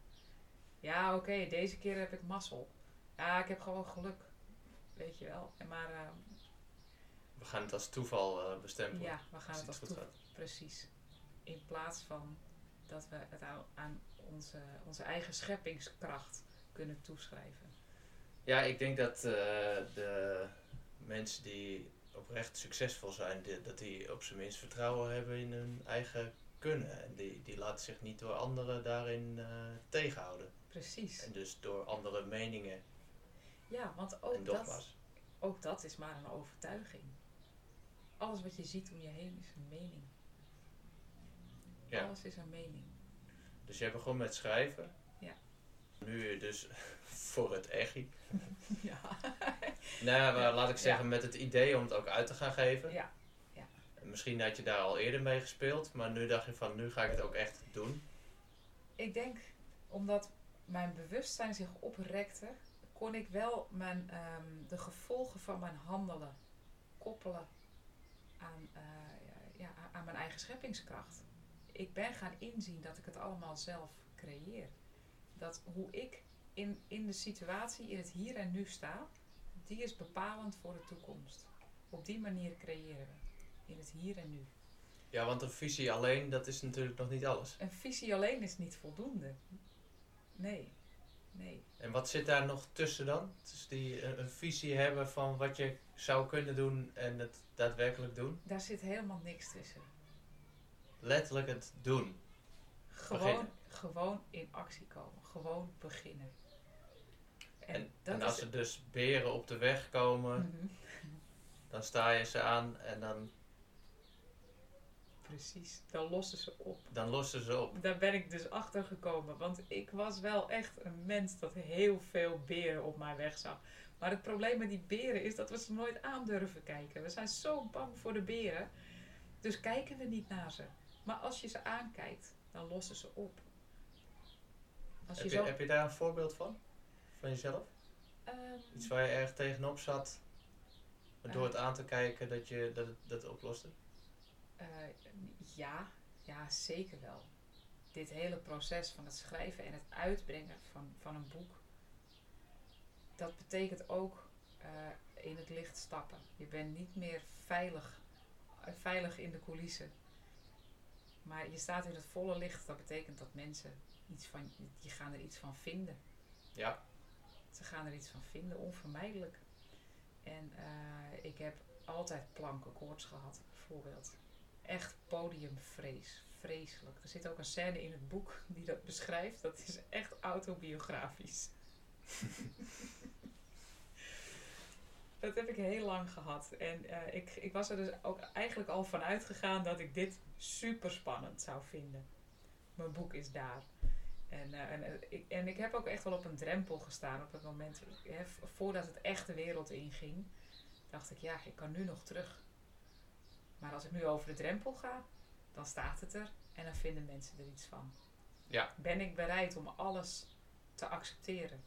Ja, oké, deze keer heb ik mazzel. Ja, ik heb gewoon geluk. Weet je wel. En maar, ehm, We gaan het als toeval eh, bestempelen. ja, we gaan als het als iets goed toe. gaat. Precies. In plaats van dat we het aan, onze, onze eigen scheppingskracht kunnen toeschrijven. Ja, ik denk dat eh, de mensen die oprecht succesvol zijn, die- dat die op zijn minst vertrouwen hebben in hun eigen kunnen. En die, die laten zich niet door anderen daarin eh, tegenhouden. Precies. En dus door andere meningen Ja, want ook dat, ook dat is maar een overtuiging. Alles wat je ziet om je heen is een mening. Ja. Alles is een mening. Dus je begon met schrijven. Ja. Nu dus voor het echi. ja. Nou, maar Ja. laat ik zeggen, met het idee om het ook uit te gaan geven. ja. En Misschien had je daar al eerder mee gespeeld, maar nu dacht je van, nu ga ik het ook echt doen. Ik denk omdat mijn bewustzijn zich oprekte, kon ik wel mijn, ehm, de gevolgen van mijn handelen koppelen aan, eh, ja, aan mijn eigen scheppingskracht. Ik ben gaan inzien dat ik het allemaal zelf creëer. Dat hoe ik in, in de situatie, in het hier en nu sta, die is bepalend voor de toekomst. Op die manier creëren we. In het hier en nu. Ja, want een visie alleen, dat is natuurlijk nog niet alles. Een visie alleen is niet voldoende. Nee. Nee. En wat zit daar nog tussen dan? Dus die eh, een visie hebben van wat je zou kunnen doen en het daadwerkelijk doen. Daar zit helemaal niks tussen. Letterlijk het doen. Gewoon, Beginnen. gewoon in actie komen. Gewoon beginnen. En, En, dat en als er dus beren op de weg komen, Mhm. dan sta je ze aan en dan, Precies, dan lossen ze op. dan lossen ze op. Daar ben ik dus achter gekomen. Want ik was wel echt een mens dat heel veel beren op mijn weg zag. Maar het probleem met die beren is dat we ze nooit aan durven kijken. We zijn zo bang voor de beren. Dus kijken we niet naar ze. Maar als je ze aankijkt, dan lossen ze op. Als Heb je, heb je daar een voorbeeld van? Van jezelf? Ehm, Iets waar je erg tegenop zat, maar door Eh. het aan te kijken dat je dat het, dat het oploste? Eh, ja, ja, zeker wel. Dit hele proces van het schrijven en het uitbrengen van, van een boek, dat betekent ook eh, in het licht stappen. Je bent niet meer veilig, eh, veilig in de coulissen. Maar je staat in het volle licht. Dat betekent dat mensen iets van, die gaan er iets van vinden. Ja. Ze gaan er iets van vinden, onvermijdelijk. En eh, ik heb altijd plankenkoorts gehad, bijvoorbeeld. Echt podiumvrees. Vreselijk. Er zit ook een scène in het boek die dat beschrijft. Dat is echt autobiografisch. dat heb ik heel lang gehad. En eh, ik, ik was er dus ook eigenlijk al van uitgegaan dat ik dit super spannend zou vinden. Mijn boek is daar. En, eh, en, eh, ik, en ik heb ook echt wel op een drempel gestaan op het moment, hè, voordat het echt de wereld inging, dacht ik, ja, ik kan nu nog terug. Maar als ik nu over de drempel ga, dan staat het er en dan vinden mensen er iets van. Ja. Ben ik bereid om alles te accepteren?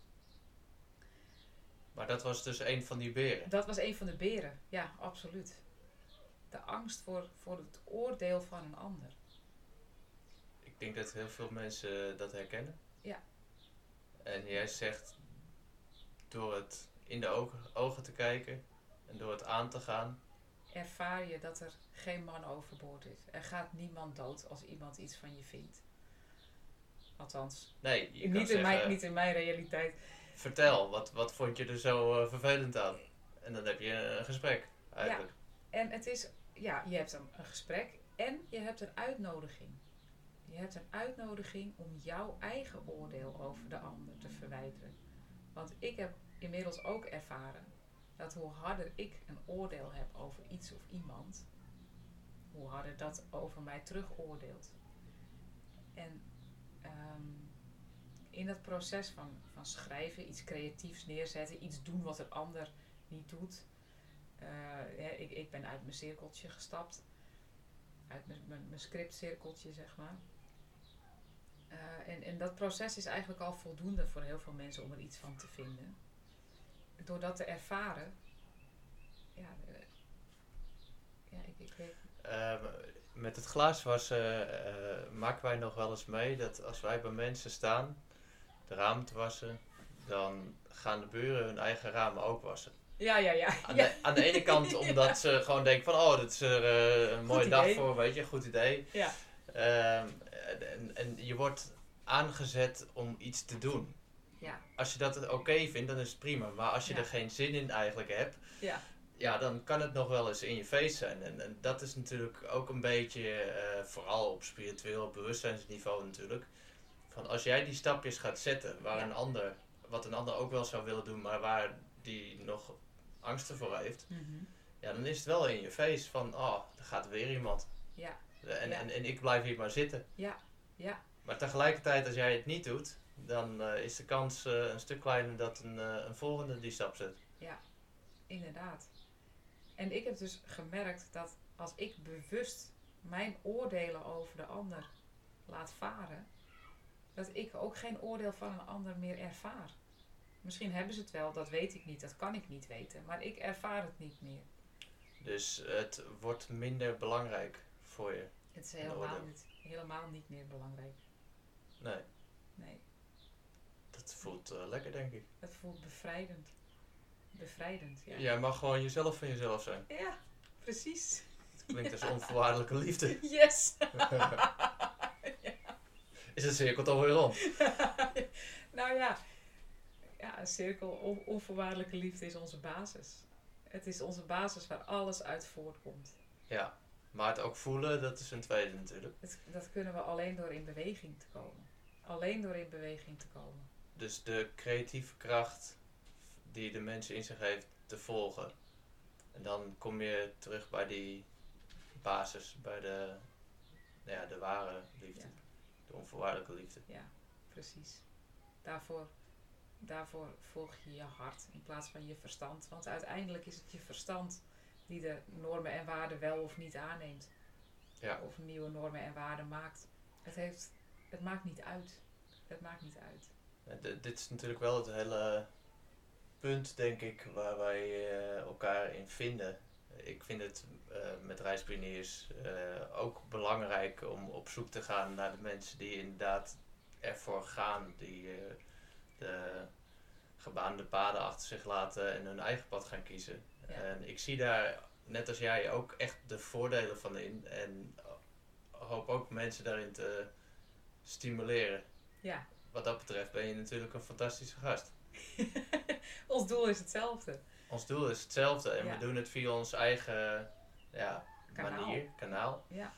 Maar dat was dus een van die beren. Dat was een van de beren, ja, absoluut. De angst voor, voor het oordeel van een ander. Ik denk dat heel veel mensen dat herkennen. Ja. En jij zegt, door het in de ogen, ogen te kijken en door het aan te gaan, Ervaar je dat er geen man overboord is. Er gaat niemand dood als iemand iets van je vindt. Althans, nee, niet, in zeggen, mijn, niet in mijn realiteit. vertel, wat, wat vond je er zo eh, vervelend aan? En dan heb je een gesprek, eigenlijk. En het is, ja, je hebt een, gesprek en je hebt een uitnodiging. Je hebt een uitnodiging om jouw eigen oordeel over de ander te verwijderen. Want ik heb inmiddels ook ervaren dat hoe harder ik een oordeel heb over iets of iemand, hoe harder dat over mij terugoordeelt. En ehm, in dat proces van, van schrijven, iets creatiefs neerzetten, iets doen wat een ander niet doet, Hè, ik, ik ben uit mijn cirkeltje gestapt. Uit mijn, mijn, mijn scriptcirkeltje, zeg maar. Eh, en, en dat proces is eigenlijk al voldoende voor heel veel mensen om er iets van te vinden. Door dat te ervaren, ja, eh, ja ik, ik Ehm, met het glaaswassen maken wij nog wel eens mee dat als wij bij mensen staan, de ramen te wassen, dan gaan de buren hun eigen ramen ook wassen. Ja, ja, ja. Aan, de, aan de ene kant omdat ze gewoon denken van, oh, dit is er eh, een mooie dag voor, weet je, goed idee. Ja. Ehm, en, en je wordt aangezet om iets te doen. Ja. Als je dat oké vindt, dan is het prima. Maar als je Ja. er geen zin in eigenlijk hebt, Ja. ja, dan kan het nog wel eens in je face zijn. En, en dat is natuurlijk ook een beetje, eh, vooral op spiritueel bewustzijnsniveau natuurlijk. Van als jij die stapjes gaat zetten, waar Ja. een ander, wat een ander ook wel zou willen doen, maar waar die nog angsten voor heeft, Mhm. ja, dan is het wel in je face van, oh, er gaat weer iemand. Ja. En, Ja. en, en ik blijf hier maar zitten. Ja. Ja. Maar tegelijkertijd, als jij het niet doet, dan eh, is de kans eh, een stuk kleiner dat een, eh, een volgende die stap zet. Inderdaad. En ik heb dus gemerkt dat als ik bewust mijn oordelen over de ander laat varen, dat ik ook geen oordeel van een ander meer ervaar. Misschien hebben ze het wel, dat weet ik niet, dat kan ik niet weten, maar ik ervaar het niet meer. Dus het wordt minder belangrijk voor je. Het is helemaal niet, helemaal niet meer belangrijk. Nee, Nee, dat voelt eh, lekker, denk ik. het voelt bevrijdend. Bevrijdend, ja. Jij mag gewoon jezelf van jezelf zijn. Ja, precies. Het klinkt als onvoorwaardelijke liefde. Yes! Is het cirkel toch weer rond? nou ja, ja een cirkel, on- onvoorwaardelijke liefde is onze basis. Het is onze basis waar alles uit voortkomt. Ja, maar het ook voelen, dat is een tweede natuurlijk. Het, dat kunnen we alleen door in beweging te komen. Alleen door in beweging te komen. Dus de creatieve kracht die de mensen in zich heeft te volgen. En dan kom je terug bij die basis, bij de, nou ja, de ware liefde. Ja. De onvoorwaardelijke liefde. Ja, precies. Daarvoor, daarvoor volg je je hart in plaats van je verstand. Want uiteindelijk is het je verstand die de normen en waarden wel of niet aanneemt. Ja. Of nieuwe normen en waarden maakt. Het, heeft, het maakt niet uit. Het maakt niet uit. Dit is natuurlijk wel het hele punt, denk ik, waar wij eh, elkaar in vinden. Ik vind het eh, met reispioniers eh, ook belangrijk om op zoek te gaan naar de mensen die inderdaad ervoor gaan, die de gebaande paden achter zich laten en hun eigen pad gaan kiezen. Ja. En ik zie daar, net als jij, ook echt de voordelen van in en hoop ook mensen daarin te stimuleren Ja, wat dat betreft ben je natuurlijk een fantastische gast. ons doel is hetzelfde. Ons doel is hetzelfde en Ja. we doen het via ons eigen ja, Kanaal. manier, kanaal. Ja.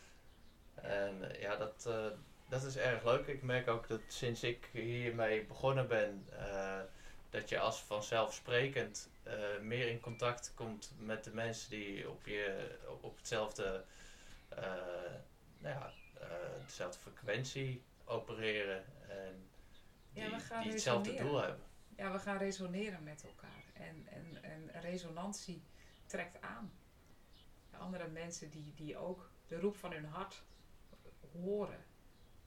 En eh, ja, dat, eh, dat is erg leuk. Ik merk ook dat sinds ik hiermee begonnen ben, eh, dat je als vanzelfsprekend eh, meer in contact komt met de mensen die op, je, op, hetzelfde, eh, nou ja, dezelfde frequentie opereren en Ja, die, we die hetzelfde doel hebben. Ja, we gaan resoneren met elkaar. En, en, en resonantie trekt aan. Andere mensen die, die ook de roep van hun hart horen,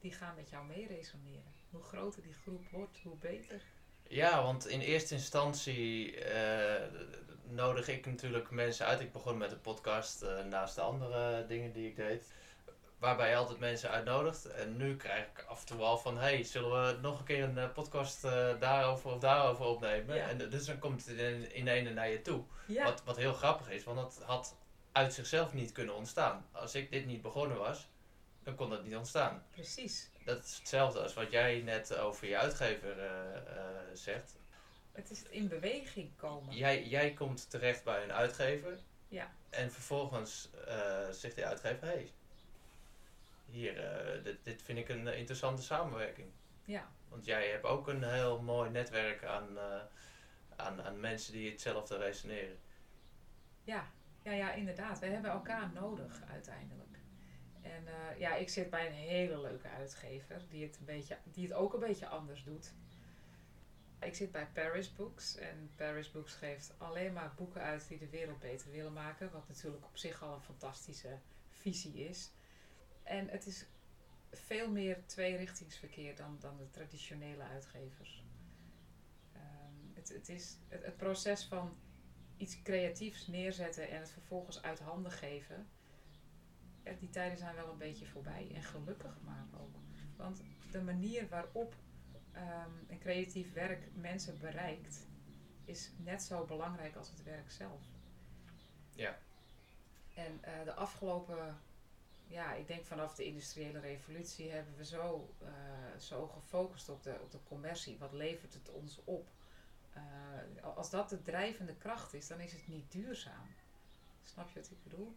die gaan met jou mee resoneren. Hoe groter die groep wordt, hoe beter. Ja, want in eerste instantie eh, nodig ik natuurlijk mensen uit. Ik begon met een podcast eh, naast de andere dingen die ik deed. Waarbij je altijd mensen uitnodigt. En nu krijg ik af en toe al van... Hey, zullen we nog een keer een eh, podcast daarover of daarover opnemen? Ja. En dus dan komt het in, in ene naar je toe. Ja, Wat, wat heel grappig is, want dat had uit zichzelf niet kunnen ontstaan. Als ik dit niet begonnen was, dan kon dat niet ontstaan. precies. Dat is hetzelfde als wat jij net over je uitgever eh, eh, zegt. Het is in beweging komen. Jij, jij komt terecht bij een uitgever. Ja. En vervolgens eh, zegt die uitgever: hey, hier, dit, dit vind ik een interessante samenwerking. Ja, Want jij hebt ook een heel mooi netwerk aan, aan, aan mensen die hetzelfde resoneren. ja, ja, ja, inderdaad. We hebben elkaar nodig uiteindelijk. En eh, ja, ik zit bij een hele leuke uitgever die het, een beetje, die het ook een beetje anders doet. Ik zit bij Paris Books. En Paris Books geeft alleen maar boeken uit die de wereld beter willen maken. Wat natuurlijk op zich al een fantastische visie is. En het is veel meer tweerichtingsverkeer dan, dan de traditionele uitgevers. Ehm, het, het is het proces van iets creatiefs neerzetten en het vervolgens uit handen geven. Ja, die tijden zijn wel een beetje voorbij. En gelukkig maar ook. Want de manier waarop ehm, een creatief werk mensen bereikt, is net zo belangrijk als het werk zelf. Ja. En eh, de afgelopen, ja, ik denk vanaf de industriële revolutie hebben we zo, eh, zo gefocust op de, op de commercie. Wat levert het ons op? Uh, als dat de drijvende kracht is, dan is het niet duurzaam. Snap je wat ik bedoel?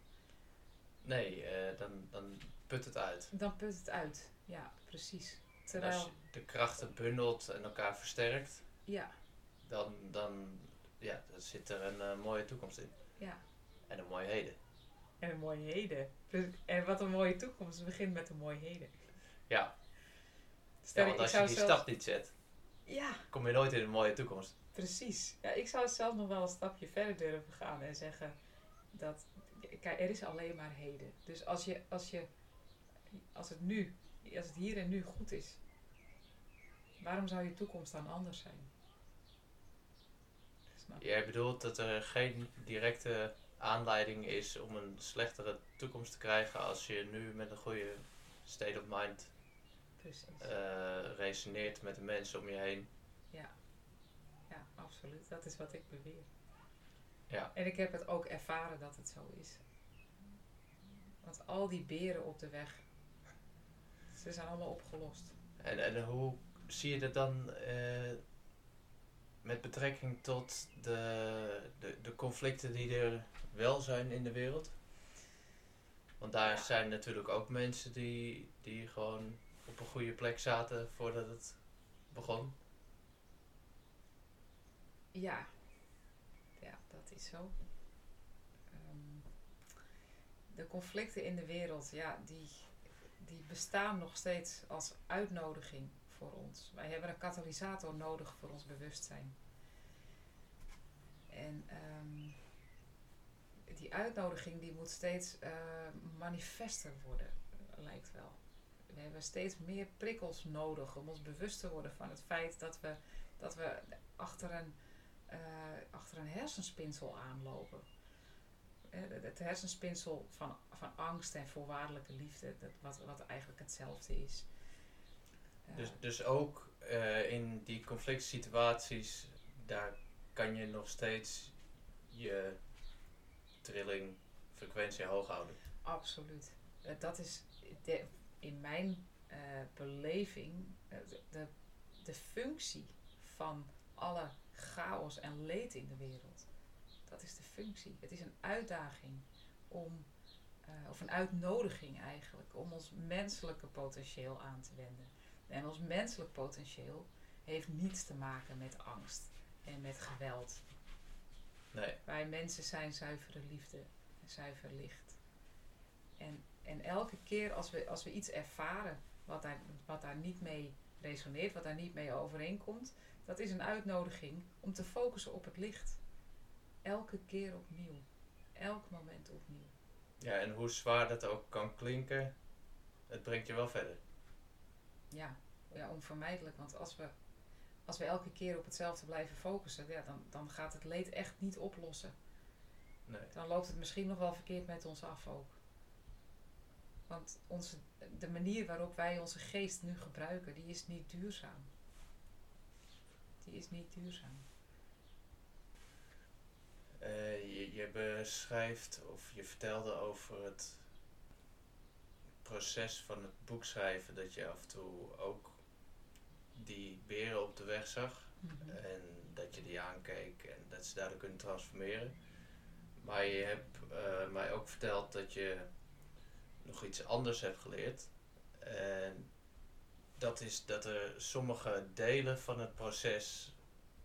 Nee, uh, dan, dan put het uit. Dan put het uit, ja, precies. Terwijl... Als je de krachten bundelt en elkaar versterkt, ja. dan, dan, ja, dan zit er een uh, mooie toekomst in. Ja. En een mooie heden. En een mooie heden. En wat een mooie toekomst begint met een mooie heden. Ja. Stel, ja, want als je die zelfs... stap niet zet, ja. kom je nooit in een mooie toekomst. Precies. Ja, ik zou zelf nog wel een stapje verder durven gaan en zeggen dat kijk, er is alleen maar heden. Dus als je, als je, als het nu, als het hier en nu goed is, waarom zou je toekomst dan anders zijn? Jij bedoelt dat er geen directe aanleiding is om een slechtere toekomst te krijgen als je nu met een goede state of mind uh, resoneert met de mensen om je heen. Ja. ja, absoluut. Dat is wat ik beweer. Ja. En ik heb het ook ervaren dat het zo is. Want al die beren op de weg, ze zijn allemaal opgelost. En, en hoe zie je dat dan uh, met betrekking tot de, de, de conflicten die er wel zijn in de wereld? Want daar ja. zijn natuurlijk ook mensen die, die gewoon op een goede plek zaten voordat het begon. Ja, ja dat is zo. De conflicten in de wereld, ja, die, die bestaan nog steeds als uitnodiging voor ons. Wij hebben een katalysator nodig voor ons bewustzijn. En um, die uitnodiging die moet steeds uh, manifester worden, lijkt wel. We hebben steeds meer prikkels nodig om ons bewust te worden van het feit dat we, dat we achter, een, uh, achter een hersenspinsel aanlopen. Het hersenspinsel van, van angst en voorwaardelijke liefde, dat, wat, wat eigenlijk hetzelfde is. Dus, dus ook uh, in die conflict situaties, daar kan je nog steeds je trilling, frequentie hoog houden. Absoluut. Uh, dat is de, in mijn uh, beleving de, de functie van alle chaos en leed in de wereld. Dat is de functie. Het is een uitdaging om, of een uitnodiging eigenlijk, om ons menselijke potentieel aan te wenden. En ons menselijk potentieel heeft niets te maken met angst en met geweld. Nee. Wij mensen zijn zuivere liefde en zuiver licht. En, en elke keer als we, als we iets ervaren wat daar, wat daar niet mee resoneert, wat daar niet mee overeenkomt, dat is een uitnodiging om te focussen op het licht. Elke keer opnieuw. Elk moment opnieuw. Ja, en hoe zwaar dat ook kan klinken, het brengt je wel verder. Ja, ja onvermijdelijk. Want als we als we elke keer op hetzelfde blijven focussen, ja, dan, dan gaat het leed echt niet oplossen. Nee. Dan loopt het misschien nog wel verkeerd met ons af ook. Want onze, de manier waarop wij onze geest nu gebruiken, die is niet duurzaam. Die is niet duurzaam. Uh, je, je beschrijft of je vertelde over het proces van het boek schrijven, dat je af en toe ook die beren op de weg zag. Mhm. En dat je die aankeek en dat ze daardoor kunnen transformeren. Maar je hebt uh, mij ook verteld dat je nog iets anders hebt geleerd. En dat is dat er sommige delen van het proces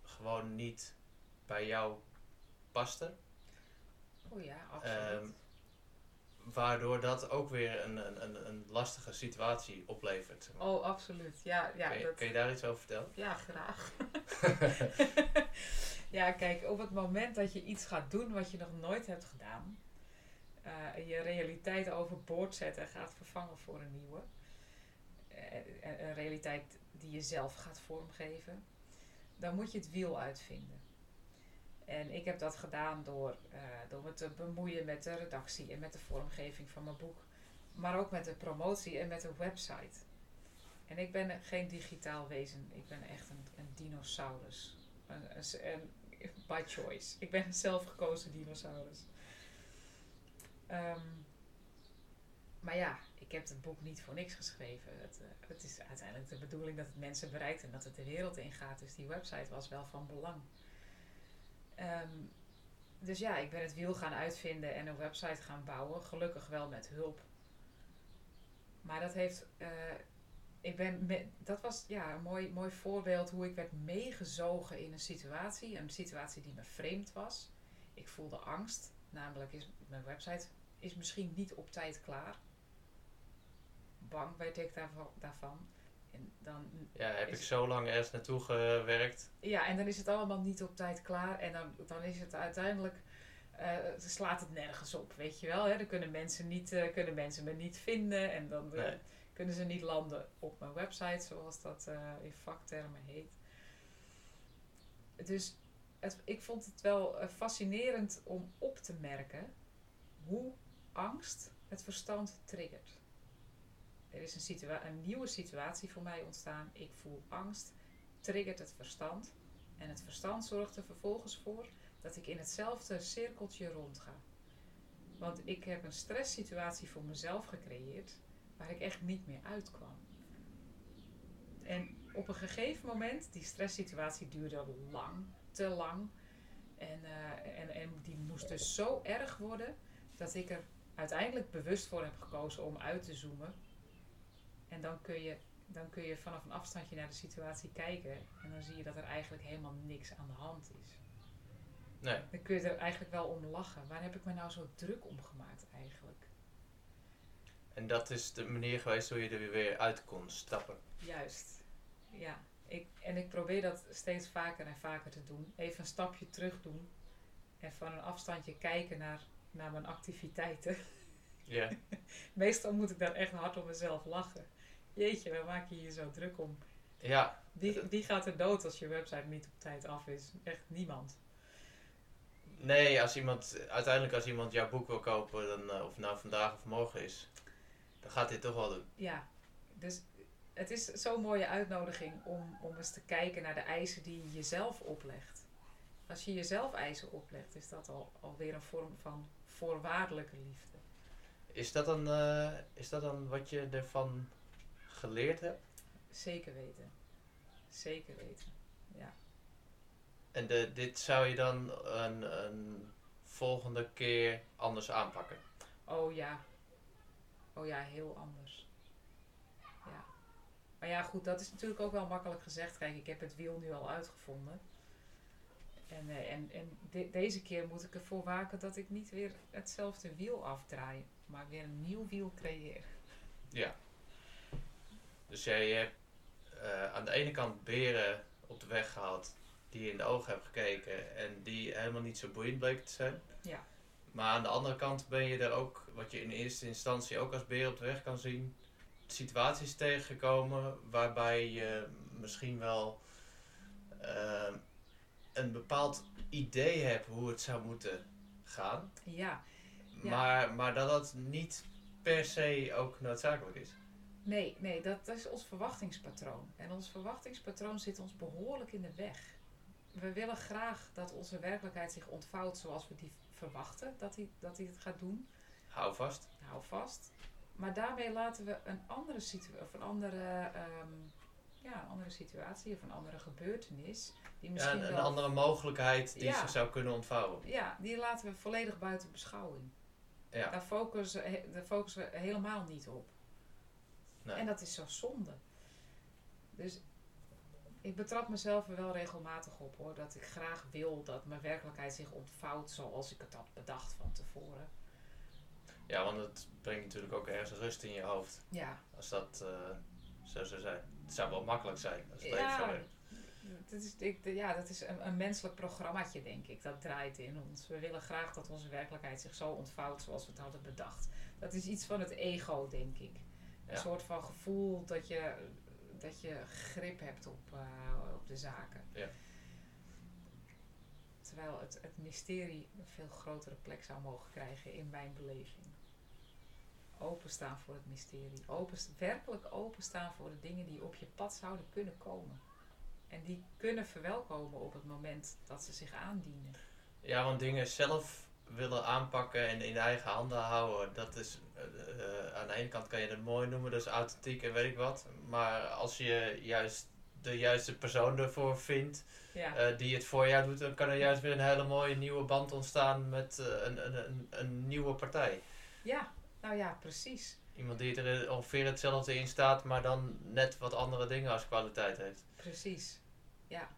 gewoon niet bij jou pasten. Oh ja, absoluut. Um, waardoor dat ook weer een, een, een, lastige situatie oplevert. zeg maar. Oh, absoluut. Ja, ja, kun, je, dat, kun je daar iets over vertellen? ja graag. ja, kijk, op het moment dat je iets gaat doen wat je nog nooit hebt gedaan, eh, je realiteit overboord zet en gaat vervangen voor een nieuwe, eh, een, een realiteit die je zelf gaat vormgeven, dan moet je het wiel uitvinden. En ik heb dat gedaan door, eh, door me te bemoeien met de redactie en met de vormgeving van mijn boek. Maar ook met de promotie en met de website. En ik ben geen digitaal wezen. Ik ben echt een, een dinosaurus. Een, by choice. Ik ben een zelfgekozen dinosaurus. Ehm, maar ja, ik heb het boek niet voor niks geschreven. Het, eh, het is uiteindelijk de bedoeling dat het mensen bereikt en dat het de wereld ingaat. Dus die website was wel van belang. Ehm, dus ja, ik ben het wiel gaan uitvinden en een website gaan bouwen. Gelukkig wel met hulp. Maar dat heeft. eh, ik ben dat was ja, een mooi, mooi voorbeeld hoe ik werd meegezogen in een situatie. Een situatie die me vreemd was. Ik voelde angst. Namelijk is mijn website is misschien niet op tijd klaar. Bang werd ik daarvan. daarvan. En dan Ja, heb ik zo lang ergens naartoe gewerkt. ja, en dan is het allemaal niet op tijd klaar. En dan, dan is het uiteindelijk. eh, slaat het nergens op, weet je wel. Hè? Dan kunnen mensen, niet, eh, kunnen mensen me niet vinden. En dan eh, Nee. kunnen ze niet landen op mijn website, zoals dat in vaktermen heet. Dus het, ik vond het wel fascinerend om op te merken hoe angst het verstand triggert. Er is een, een nieuwe situatie voor mij ontstaan. Ik voel angst, triggert het verstand. En het verstand zorgt er vervolgens voor dat ik in hetzelfde cirkeltje rondga. Want ik heb een stresssituatie voor mezelf gecreëerd waar ik echt niet meer uitkwam. En op een gegeven moment, die stresssituatie duurde lang, te lang. En, eh, en, en die moest dus zo erg worden dat ik er uiteindelijk bewust voor heb gekozen om uit te zoomen. En dan kun je, dan kun je vanaf een afstandje naar de situatie kijken. En dan zie je dat er eigenlijk helemaal niks aan de hand is. Nee. Dan kun je er eigenlijk wel om lachen. Waar heb ik me nou zo druk om gemaakt eigenlijk? En dat is de manier geweest hoe je er weer uit kon stappen. Juist. Ja. Ik, en ik probeer dat steeds vaker en vaker te doen. Even een stapje terug doen. En van een afstandje kijken naar, naar mijn activiteiten. Ja. Meestal moet ik daar echt hard om mezelf lachen. Jeetje, waar maak je je zo druk om? Ja, Wie, wie gaat er dood als je website niet op tijd af is? Echt niemand. nee, als iemand, uiteindelijk als iemand jouw boek wil kopen, dan, eh, of nou vandaag of morgen is, dan gaat hij toch wel doen. Ja, dus het is zo'n mooie uitnodiging om, om eens te kijken naar de eisen die je jezelf oplegt. Als je jezelf eisen oplegt, is dat al, alweer een vorm van voorwaardelijke liefde. Is dat dan, eh, is dat dan wat je ervan geleerd hebt? Zeker weten. Zeker weten. Ja. En de, dit zou je dan een, een volgende keer anders aanpakken? Oh ja. Oh ja, heel anders. Ja. Maar ja, goed, dat is natuurlijk ook wel makkelijk gezegd. Kijk, ik heb het wiel nu al uitgevonden. En, eh, en, en de- deze keer moet ik ervoor waken dat ik niet weer hetzelfde wiel afdraai, maar weer een nieuw wiel creëer. Ja. Dus jij hebt eh, aan de ene kant beren op de weg gehad die je in de ogen hebt gekeken en die helemaal niet zo boeiend bleken te zijn. Ja. Maar aan de andere kant ben je er ook, wat je in eerste instantie ook als beer op de weg kan zien, situaties tegengekomen waarbij je misschien wel eh, een bepaald idee hebt hoe het zou moeten gaan, Ja, Ja. maar, maar dat dat niet per se ook noodzakelijk is. Nee, nee, dat, dat is ons verwachtingspatroon. En ons verwachtingspatroon zit ons behoorlijk in de weg. We willen graag dat onze werkelijkheid zich ontvouwt zoals we die verwachten dat hij dat die het gaat doen. Hou vast. hou vast. Maar daarmee laten we een andere situatie, of een andere, ehm, ja, een andere situatie of een andere gebeurtenis, die misschien een, een wel, andere mogelijkheid die Ja. zich zou kunnen ontvouwen. ja, die laten we volledig buiten beschouwing. Ja. Daar focussen, daar focussen we helemaal niet op. Nee. En dat is zo zonde. Dus ik betrap mezelf er wel regelmatig op hoor, dat ik graag wil dat mijn werkelijkheid zich ontvouwt zoals ik het had bedacht van tevoren. Ja, want het brengt natuurlijk ook ergens rust in je hoofd. Ja, Als dat eh, zo zou zijn. Het zou wel makkelijk zijn als het Ja. even dat is, ik, ja, dat is een, een menselijk programmaatje, denk ik. Dat draait in ons. We willen graag dat onze werkelijkheid zich zo ontvouwt zoals we het hadden bedacht. Dat is iets van het ego, denk ik. Een soort van gevoel dat je, dat je grip hebt op, eh, op de zaken. Ja. Terwijl het, het mysterie een veel grotere plek zou mogen krijgen in mijn beleving. Openstaan voor het mysterie. Open, werkelijk openstaan voor de dingen die op je pad zouden kunnen komen. En die kunnen verwelkomen op het moment dat ze zich aandienen. Ja, want dingen zelf willen aanpakken en in eigen handen houden, dat is eh, eh, aan de ene kant kan je dat mooi noemen, dat is authentiek en weet ik wat. Maar als je juist de juiste persoon ervoor vindt, Ja, eh, die het voor jou doet, dan kan er juist weer een hele mooie nieuwe band ontstaan met een, een, een, een nieuwe partij. ja nou ja, precies. Iemand die er ongeveer hetzelfde in staat, maar dan net wat andere dingen als kwaliteit heeft. Precies. Ja.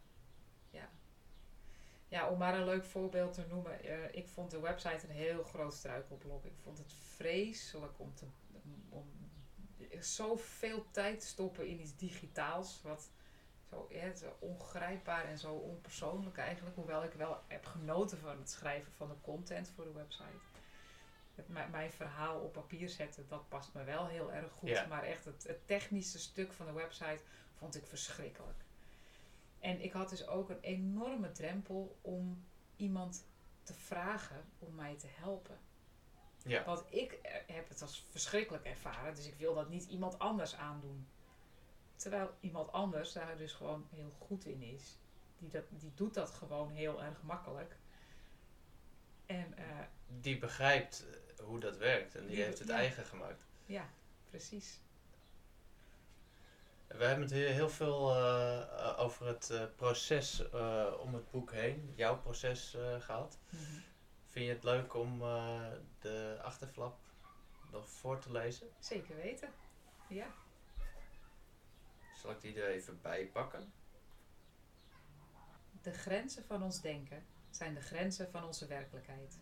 Ja, om maar een leuk voorbeeld te noemen. eh, ik vond de website een heel groot struikelblok. Ik vond het vreselijk om, te, om zoveel tijd te stoppen in iets digitaals. Wat zo, ja, zo ongrijpbaar en zo onpersoonlijk eigenlijk. Hoewel ik wel heb genoten van het schrijven van de content voor de website. Het, mijn, mijn verhaal op papier zetten, dat past me wel heel erg goed. Ja. Maar echt het, het technische stuk van de website vond ik verschrikkelijk. En ik had dus ook een enorme drempel om iemand te vragen om mij te helpen. Ja, Want ik eh, heb het als verschrikkelijk ervaren, dus ik wil dat niet iemand anders aandoen. Terwijl iemand anders daar dus gewoon heel goed in is. Die, dat, die doet dat gewoon heel erg makkelijk. En eh, die begrijpt hoe dat werkt en die, Die- heeft het ja. eigen gemaakt. ja, precies. We hebben het heel, heel veel eh, over het eh, proces eh, om het boek heen, jouw proces eh, gehad. Vind je het leuk om de achterflap nog voor te lezen? Zeker weten. Ja. Zal ik die er even bij pakken? De grenzen van ons denken zijn de grenzen van onze werkelijkheid.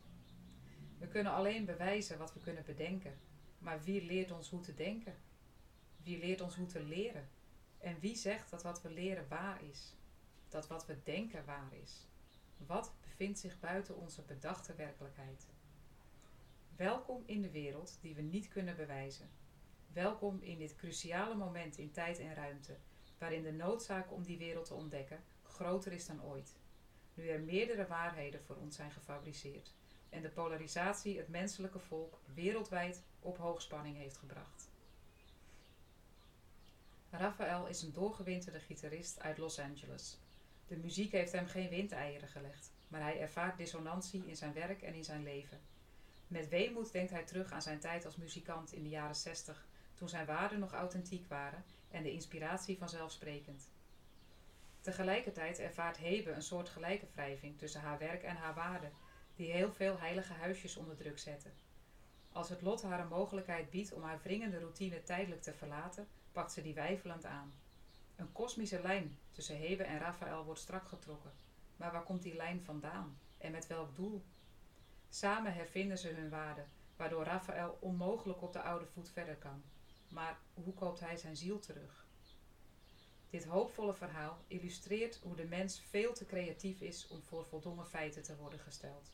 We kunnen alleen bewijzen wat we kunnen bedenken, maar wie leert ons hoe te denken? Wie leert ons hoe te leren? En wie zegt dat wat we leren waar is? Dat wat we denken waar is? Wat bevindt zich buiten onze bedachte werkelijkheid? Welkom in de wereld die we niet kunnen bewijzen. Welkom in dit cruciale moment in tijd en ruimte, waarin de noodzaak om die wereld te ontdekken groter is dan ooit. Nu er meerdere waarheden voor ons zijn gefabriceerd en de polarisatie het menselijke volk wereldwijd op hoogspanning heeft gebracht. Raphaël is een doorgewinterde gitarist uit Los Angeles. De muziek heeft hem geen windeieren gelegd, maar hij ervaart dissonantie in zijn werk en in zijn leven. Met weemoed denkt hij terug aan zijn tijd als muzikant in de jaren 60, toen zijn waarden nog authentiek waren en de inspiratie vanzelfsprekend. Tegelijkertijd ervaart Hebe een soort gelijke wrijving tussen haar werk en haar waarden, die heel veel heilige huisjes onder druk zetten. Als het lot haar een mogelijkheid biedt om haar wringende routine tijdelijk te verlaten, pakt ze die weifelend aan. Een kosmische lijn tussen Hebe en Raphaël wordt strak getrokken. Maar waar komt die lijn vandaan? En met welk doel? Samen hervinden ze hun waarden, waardoor Raphaël onmogelijk op de oude voet verder kan. Maar hoe koopt hij zijn ziel terug? Dit hoopvolle verhaal illustreert hoe de mens veel te creatief is om voor voldongen feiten te worden gesteld.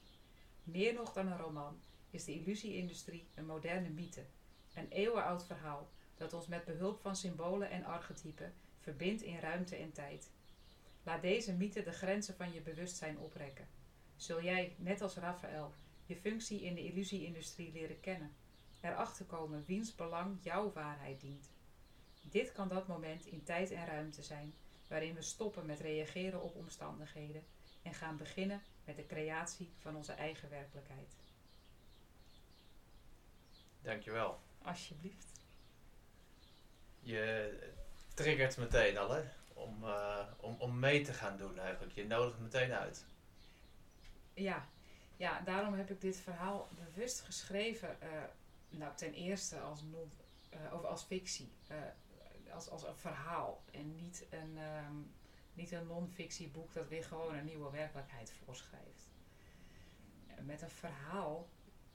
Meer nog dan een roman is de illusie-industrie een moderne mythe, een eeuwenoud verhaal dat ons met behulp van symbolen en archetypen verbindt in ruimte en tijd. Laat deze mythe de grenzen van je bewustzijn oprekken. Zul jij, net als Raphaël, je functie in de illusie-industrie leren kennen, erachter komen wiens belang jouw waarheid dient. Dit kan dat moment in tijd en ruimte zijn waarin we stoppen met reageren op omstandigheden en gaan beginnen met de creatie van onze eigen werkelijkheid. Dankjewel. Alsjeblieft. Je triggert meteen al, hè? Om, eh, om, om mee te gaan doen eigenlijk. Je nodigt meteen uit. Ja, ja, daarom heb ik dit verhaal bewust geschreven. eh, nou, ten eerste als, non, eh, of als fictie, eh, als, als een verhaal en niet een, ehm, niet een non-fictieboek dat weer gewoon een nieuwe werkelijkheid voorschrijft. Eh, Met een verhaal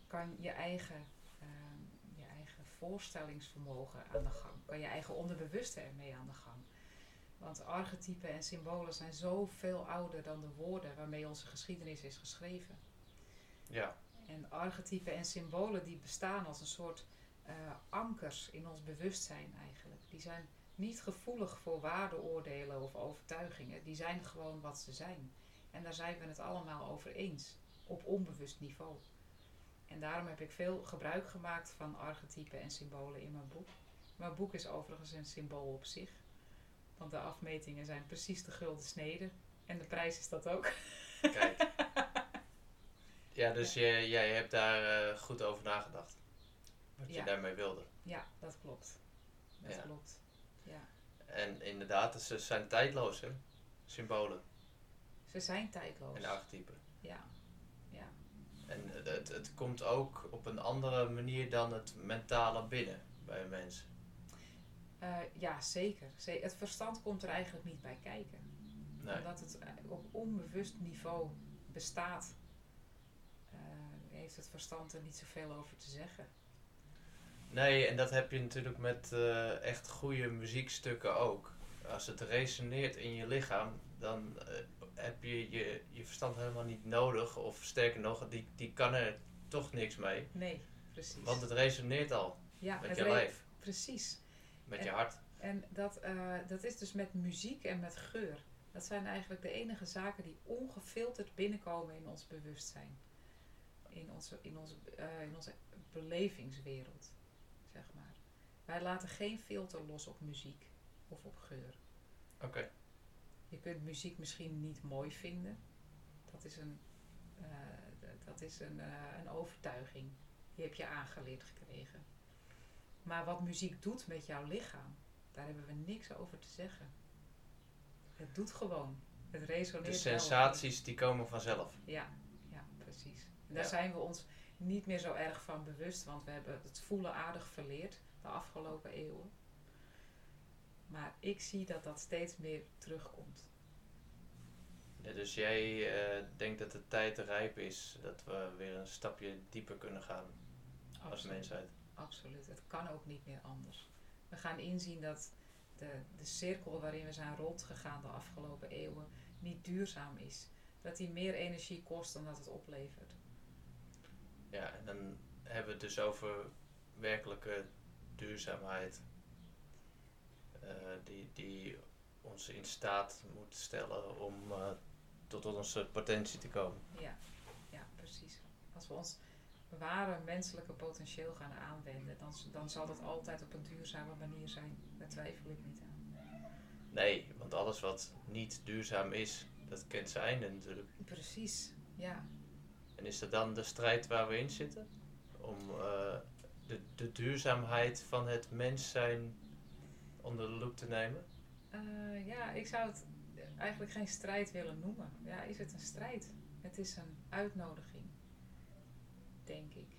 kan je eigen ehm, je eigen voorstellingsvermogen aan de gang. Kan je eigen onderbewuste ermee aan de gang. Want archetypen en symbolen zijn zoveel ouder dan de woorden waarmee onze geschiedenis is geschreven. Ja. En archetypen en symbolen die bestaan als een soort eh, ankers in ons bewustzijn eigenlijk. Die zijn niet gevoelig voor waardeoordelen of overtuigingen. Die zijn gewoon wat ze zijn. En daar zijn we het allemaal over eens. Op onbewust niveau. En daarom heb ik veel gebruik gemaakt van archetypen en symbolen in mijn boek. Mijn boek is overigens een symbool op zich. Want de afmetingen zijn precies de gulden snede. En de prijs is dat ook. Kijk. Ja, dus jij, jij hebt daar eh, goed over nagedacht. Wat je daarmee wilde. Ja, dat klopt. Dat Ja. klopt. Ja. En inderdaad, ze zijn tijdloos, hè? Symbolen Ze zijn tijdloos. en archetypen. Ja. En het, het, komt ook op een andere manier dan het mentale binnen bij een mens. Eh, ja, zeker. Ze- Het verstand komt er eigenlijk niet bij kijken. Nee. Omdat het eh, op onbewust niveau bestaat, eh, heeft het verstand er niet zoveel over te zeggen. Nee, en dat heb je natuurlijk met echt goede muziekstukken ook. Als het resoneert in je lichaam, dan heb je, je je verstand helemaal niet nodig. Of sterker nog, die, die kan er toch niks mee. Nee, precies. Want het resoneert al ja, met je lijf, Precies. met En- je hart. En dat, eh, dat is dus met muziek en met geur. Dat zijn eigenlijk de enige zaken die ongefilterd binnenkomen in ons bewustzijn. In onze, in onze, eh, in onze belevingswereld, zeg maar. Wij laten geen filter los op muziek of op geur. Oké, Je kunt muziek misschien niet mooi vinden. Dat is een, eh, dat is een, eh, een overtuiging. Die heb je aangeleerd gekregen. Maar wat muziek doet met jouw lichaam, daar hebben we niks over te zeggen. Het doet gewoon. Het resoneert de sensaties die komen vanzelf. Ja, ja, precies. En daar Ja. zijn we ons niet meer zo erg van bewust, want we hebben het voelen aardig verleerd de afgelopen eeuwen. Maar ik zie dat dat steeds meer terugkomt. Ja, dus jij eh, denkt dat de tijd rijp is dat we weer een stapje dieper kunnen gaan als mensheid. Absoluut. Het kan ook niet meer anders. We gaan inzien dat de, de cirkel waarin we zijn rondgegaan de afgelopen eeuwen niet duurzaam is. Dat die meer energie kost dan dat het oplevert. Ja, en dan hebben we het dus over werkelijke duurzaamheid. Eh, die, die ons in staat moet stellen om eh, tot onze potentie te komen. Ja, ja, precies. Als we ons ware menselijke potentieel gaan aanwenden, dan, dan zal dat altijd op een duurzame manier zijn. Daar twijfel ik niet aan. Nee, want alles wat niet duurzaam is, dat kent zijn einde natuurlijk. Precies, ja. En is dat dan de strijd waar we in zitten? Om eh, de, de duurzaamheid van het mens zijn onder de loep te nemen? Eh, ja, ik zou het eigenlijk geen strijd willen noemen. Ja, is het een strijd? Het is een uitnodiging, denk ik.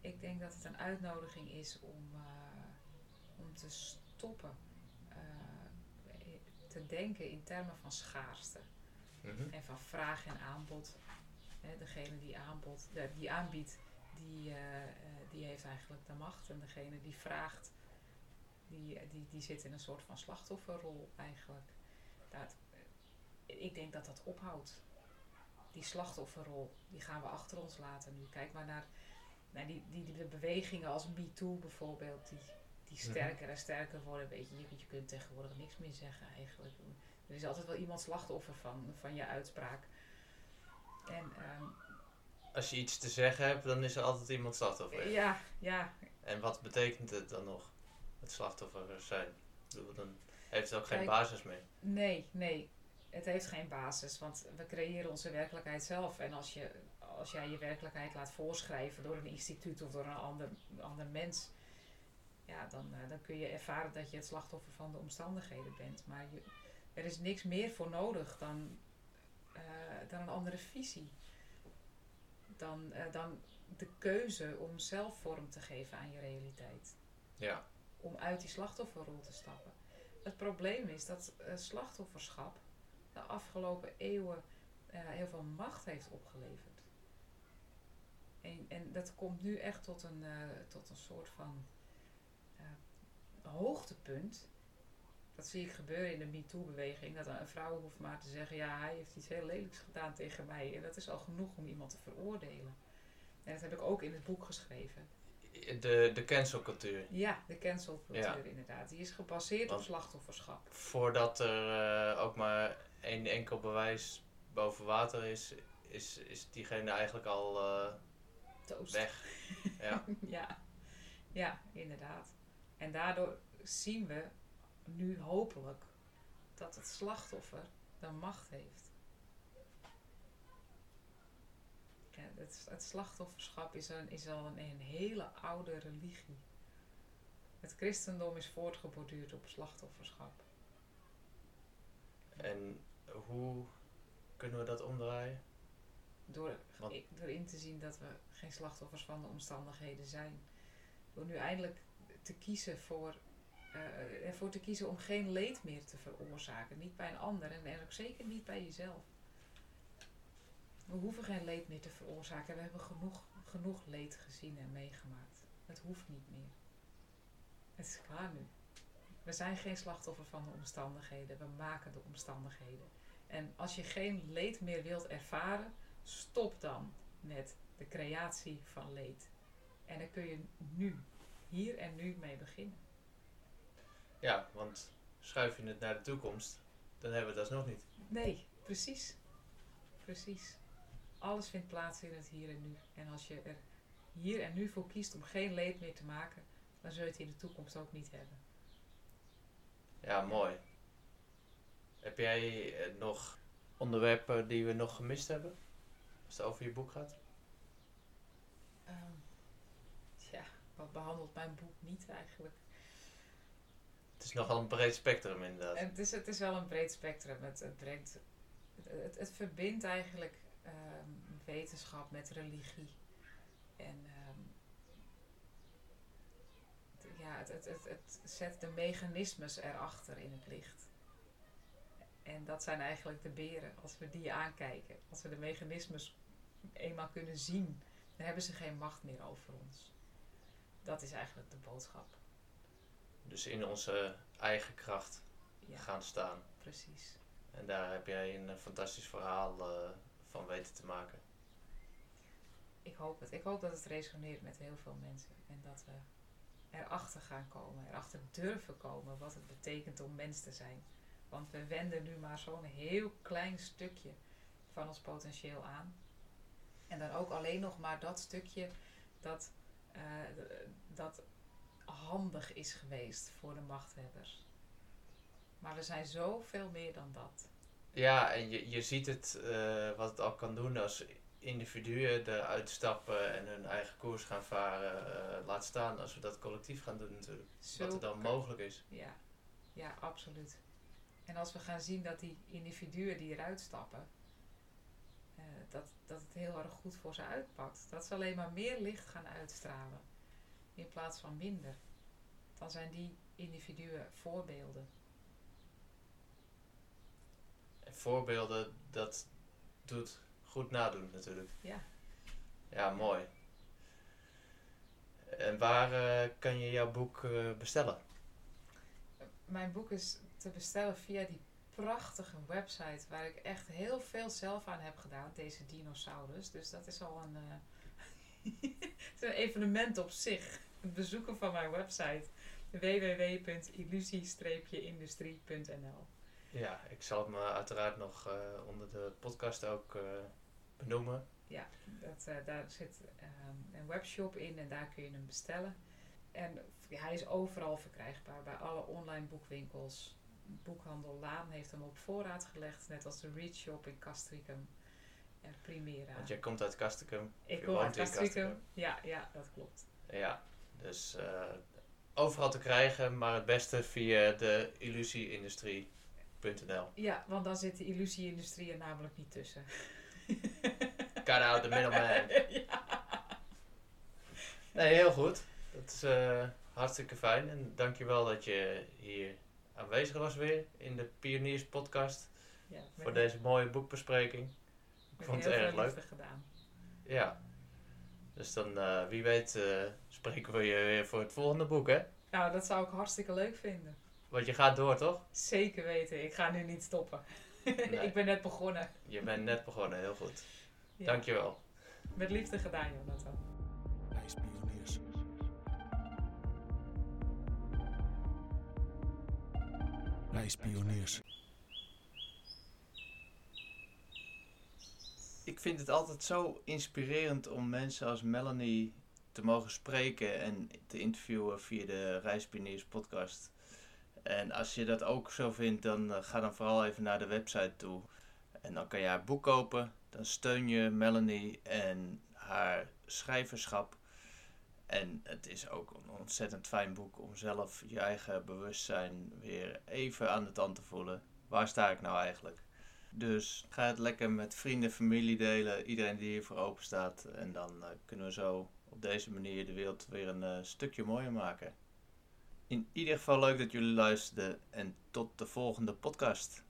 Ik denk dat het een uitnodiging is om, eh, om te stoppen eh, te denken in termen van schaarste Mhm. en van vraag en aanbod. Hè, degene die, aanbod, die aanbiedt, die, die heeft eigenlijk de macht. En degene die vraagt, die, die, die zit in een soort van slachtofferrol eigenlijk. Dat, eh, ik denk dat dat ophoudt. Die slachtofferrol, die gaan we achter ons laten nu. Kijk maar naar, naar die, die, die bewegingen als MeToo bijvoorbeeld, die, die sterker en sterker worden. Weet je, je, je kunt tegenwoordig niks meer zeggen eigenlijk. Er is altijd wel iemand slachtoffer van, van je uitspraak. En ehm, Als je iets te zeggen hebt, dan is er altijd iemand slachtoffer. ja, ja, En wat betekent het dan nog? Het slachtoffer zijn. Bedoel, dan heeft het ook geen Kijk, basis meer. nee, nee. Het heeft geen basis, want we creëren onze werkelijkheid zelf. En als, je, als jij je werkelijkheid laat voorschrijven door een instituut of door een ander, ander mens, ja, dan, eh, dan kun je ervaren dat je het slachtoffer van de omstandigheden bent. Maar je, er is niks meer voor nodig dan, eh, dan een andere visie. Dan, eh, dan de keuze om zelf vorm te geven aan je realiteit. Ja. Om uit die slachtofferrol te stappen. Het probleem is dat eh, slachtofferschap de afgelopen eeuwen eh, heel veel macht heeft opgeleverd. En, en dat komt nu echt tot een, eh, tot een soort van hoogtepunt. Dat zie ik gebeuren in de MeToo-beweging. Dat een vrouw hoeft maar te zeggen: Ja, hij heeft iets heel lelijks gedaan tegen mij. En dat is al genoeg om iemand te veroordelen. En dat heb ik ook in het boek geschreven. De, de cancelcultuur. Ja, de cancelcultuur Ja. inderdaad. Die is gebaseerd Want- op slachtofferschap. Voordat er eh, ook maar één enkel bewijs boven water is, is, is diegene eigenlijk al eh, weg. Ja. ja. ja, inderdaad. En daardoor zien we nu hopelijk dat het slachtoffer de macht heeft. Ja, het, het slachtofferschap is, een, is al een, een hele oude religie. Het christendom is voortgeborduurd op slachtofferschap. En hoe kunnen we dat omdraaien? Door, Want- door in te zien dat we geen slachtoffers van de omstandigheden zijn. Door nu eindelijk te kiezen voor, eh, ervoor te kiezen om geen leed meer te veroorzaken. Niet bij een ander en, en ook zeker niet bij jezelf. We hoeven geen leed meer te veroorzaken. We hebben genoeg, genoeg leed gezien en meegemaakt. Het hoeft niet meer. Het is klaar nu. We zijn geen slachtoffer van de omstandigheden. We maken de omstandigheden. En als je geen leed meer wilt ervaren, stop dan met de creatie van leed. En dan kun je nu, hier en nu mee beginnen. Ja, want schuif je het naar de toekomst, dan hebben we dat nog niet. Nee, precies. Precies. Alles vindt plaats in het hier en nu. En als je er hier en nu voor kiest om geen leed meer te maken, dan zul je het in de toekomst ook niet hebben. Ja, mooi. Heb jij eh, nog onderwerpen die we nog gemist hebben? Als het over je boek gaat? Ehm, ja, wat behandelt mijn boek niet eigenlijk? Het is nogal een breed spectrum inderdaad. En het, is, het is wel een breed spectrum. Het, het, brengt, het, het verbindt eigenlijk ehm, wetenschap met religie. En ehm, het- ja, het, het, het, het zet de mechanismes erachter in het licht. En dat zijn eigenlijk de beren. Als we die aankijken, als we de mechanismes eenmaal kunnen zien, dan hebben ze geen macht meer over ons. Dat is eigenlijk de boodschap. Dus in onze eigen kracht Ja, gaan staan. precies. En daar heb jij een eh, fantastisch verhaal eh, van weten te maken. Ik hoop het. Ik hoop dat het resoneert met heel veel mensen. En dat we erachter gaan komen. Erachter durven komen wat het betekent om mens te zijn. Want we wenden nu maar zo'n heel klein stukje van ons potentieel aan. En dan ook alleen nog maar dat stukje dat, eh, dat handig is geweest voor de machthebbers. Maar we zijn zoveel meer dan dat. Ja, en je, je ziet het, eh, wat het al kan doen als individuen eruit stappen en hun eigen koers gaan varen. eh, laat staan als we dat collectief gaan doen natuurlijk. Wat er dan mogelijk is. Ja, ja, absoluut. En als we gaan zien dat die individuen die eruit stappen, eh, dat, dat het heel erg goed voor ze uitpakt. Dat ze alleen maar meer licht gaan uitstralen in plaats van minder. Dan zijn die individuen voorbeelden. En voorbeelden, dat doet goed nadoen natuurlijk. Ja. Ja, mooi. En waar eh, kan je jouw boek eh, bestellen? Mijn boek is te bestellen via die prachtige website waar ik echt heel veel zelf aan heb gedaan, deze dinosaurus. Dus dat is al een, eh, een evenement op zich. Het bezoeken van mijn website www.illusie-industrie.nl Ja, ik zal hem eh, uiteraard nog eh, onder de podcast ook eh, benoemen. Ja, dat, eh, daar zit ehm, een webshop in en daar kun je hem bestellen. En ja, hij is overal verkrijgbaar, bij alle online boekwinkels. Boekhandel Laan heeft hem op voorraad gelegd, net als de Read Shop in Castricum en Primera. Want jij komt uit Castricum. Ik kom uit Castricum. Ja, ja, dat klopt. Ja, dus overal te krijgen, maar het beste via de Ja, want dan zit de illusie-industrie er namelijk niet tussen. Cut out the middleman. ja. Nee, heel goed. Dat is eh, hartstikke fijn. En dankjewel dat je hier aanwezig was weer in de Pioniers podcast. Ja, Voor deze mooie boekbespreking. Ik vond het erg leuk. gedaan. Ja. Dus dan, eh, wie weet, eh, spreken we je weer voor het volgende boek, hè? Nou, dat zou ik hartstikke leuk vinden. Want je gaat door, toch? Zeker weten, ik ga nu niet stoppen. Nee. ik ben net begonnen. Je bent net begonnen, heel goed. Ja. Dankjewel. Met liefde gedaan, Jonathan. Reispioniers. Reispioniers. Ik vind het altijd zo inspirerend om mensen als Melanie te mogen spreken en te interviewen via de Reispioniers podcast. En als je dat ook zo vindt, dan eh, ga dan vooral even naar de website toe. En dan kan je haar boek kopen. Dan steun je Melanie en haar schrijverschap. En het is ook een ontzettend fijn boek om zelf je eigen bewustzijn weer even aan de tand te voelen. Waar sta ik nou eigenlijk? Dus ga het lekker met vrienden, familie delen. Iedereen die hiervoor open staat. En dan eh, kunnen we zo op deze manier de wereld weer een eh, stukje mooier maken. In ieder geval leuk dat jullie luisterden. En tot de volgende podcast.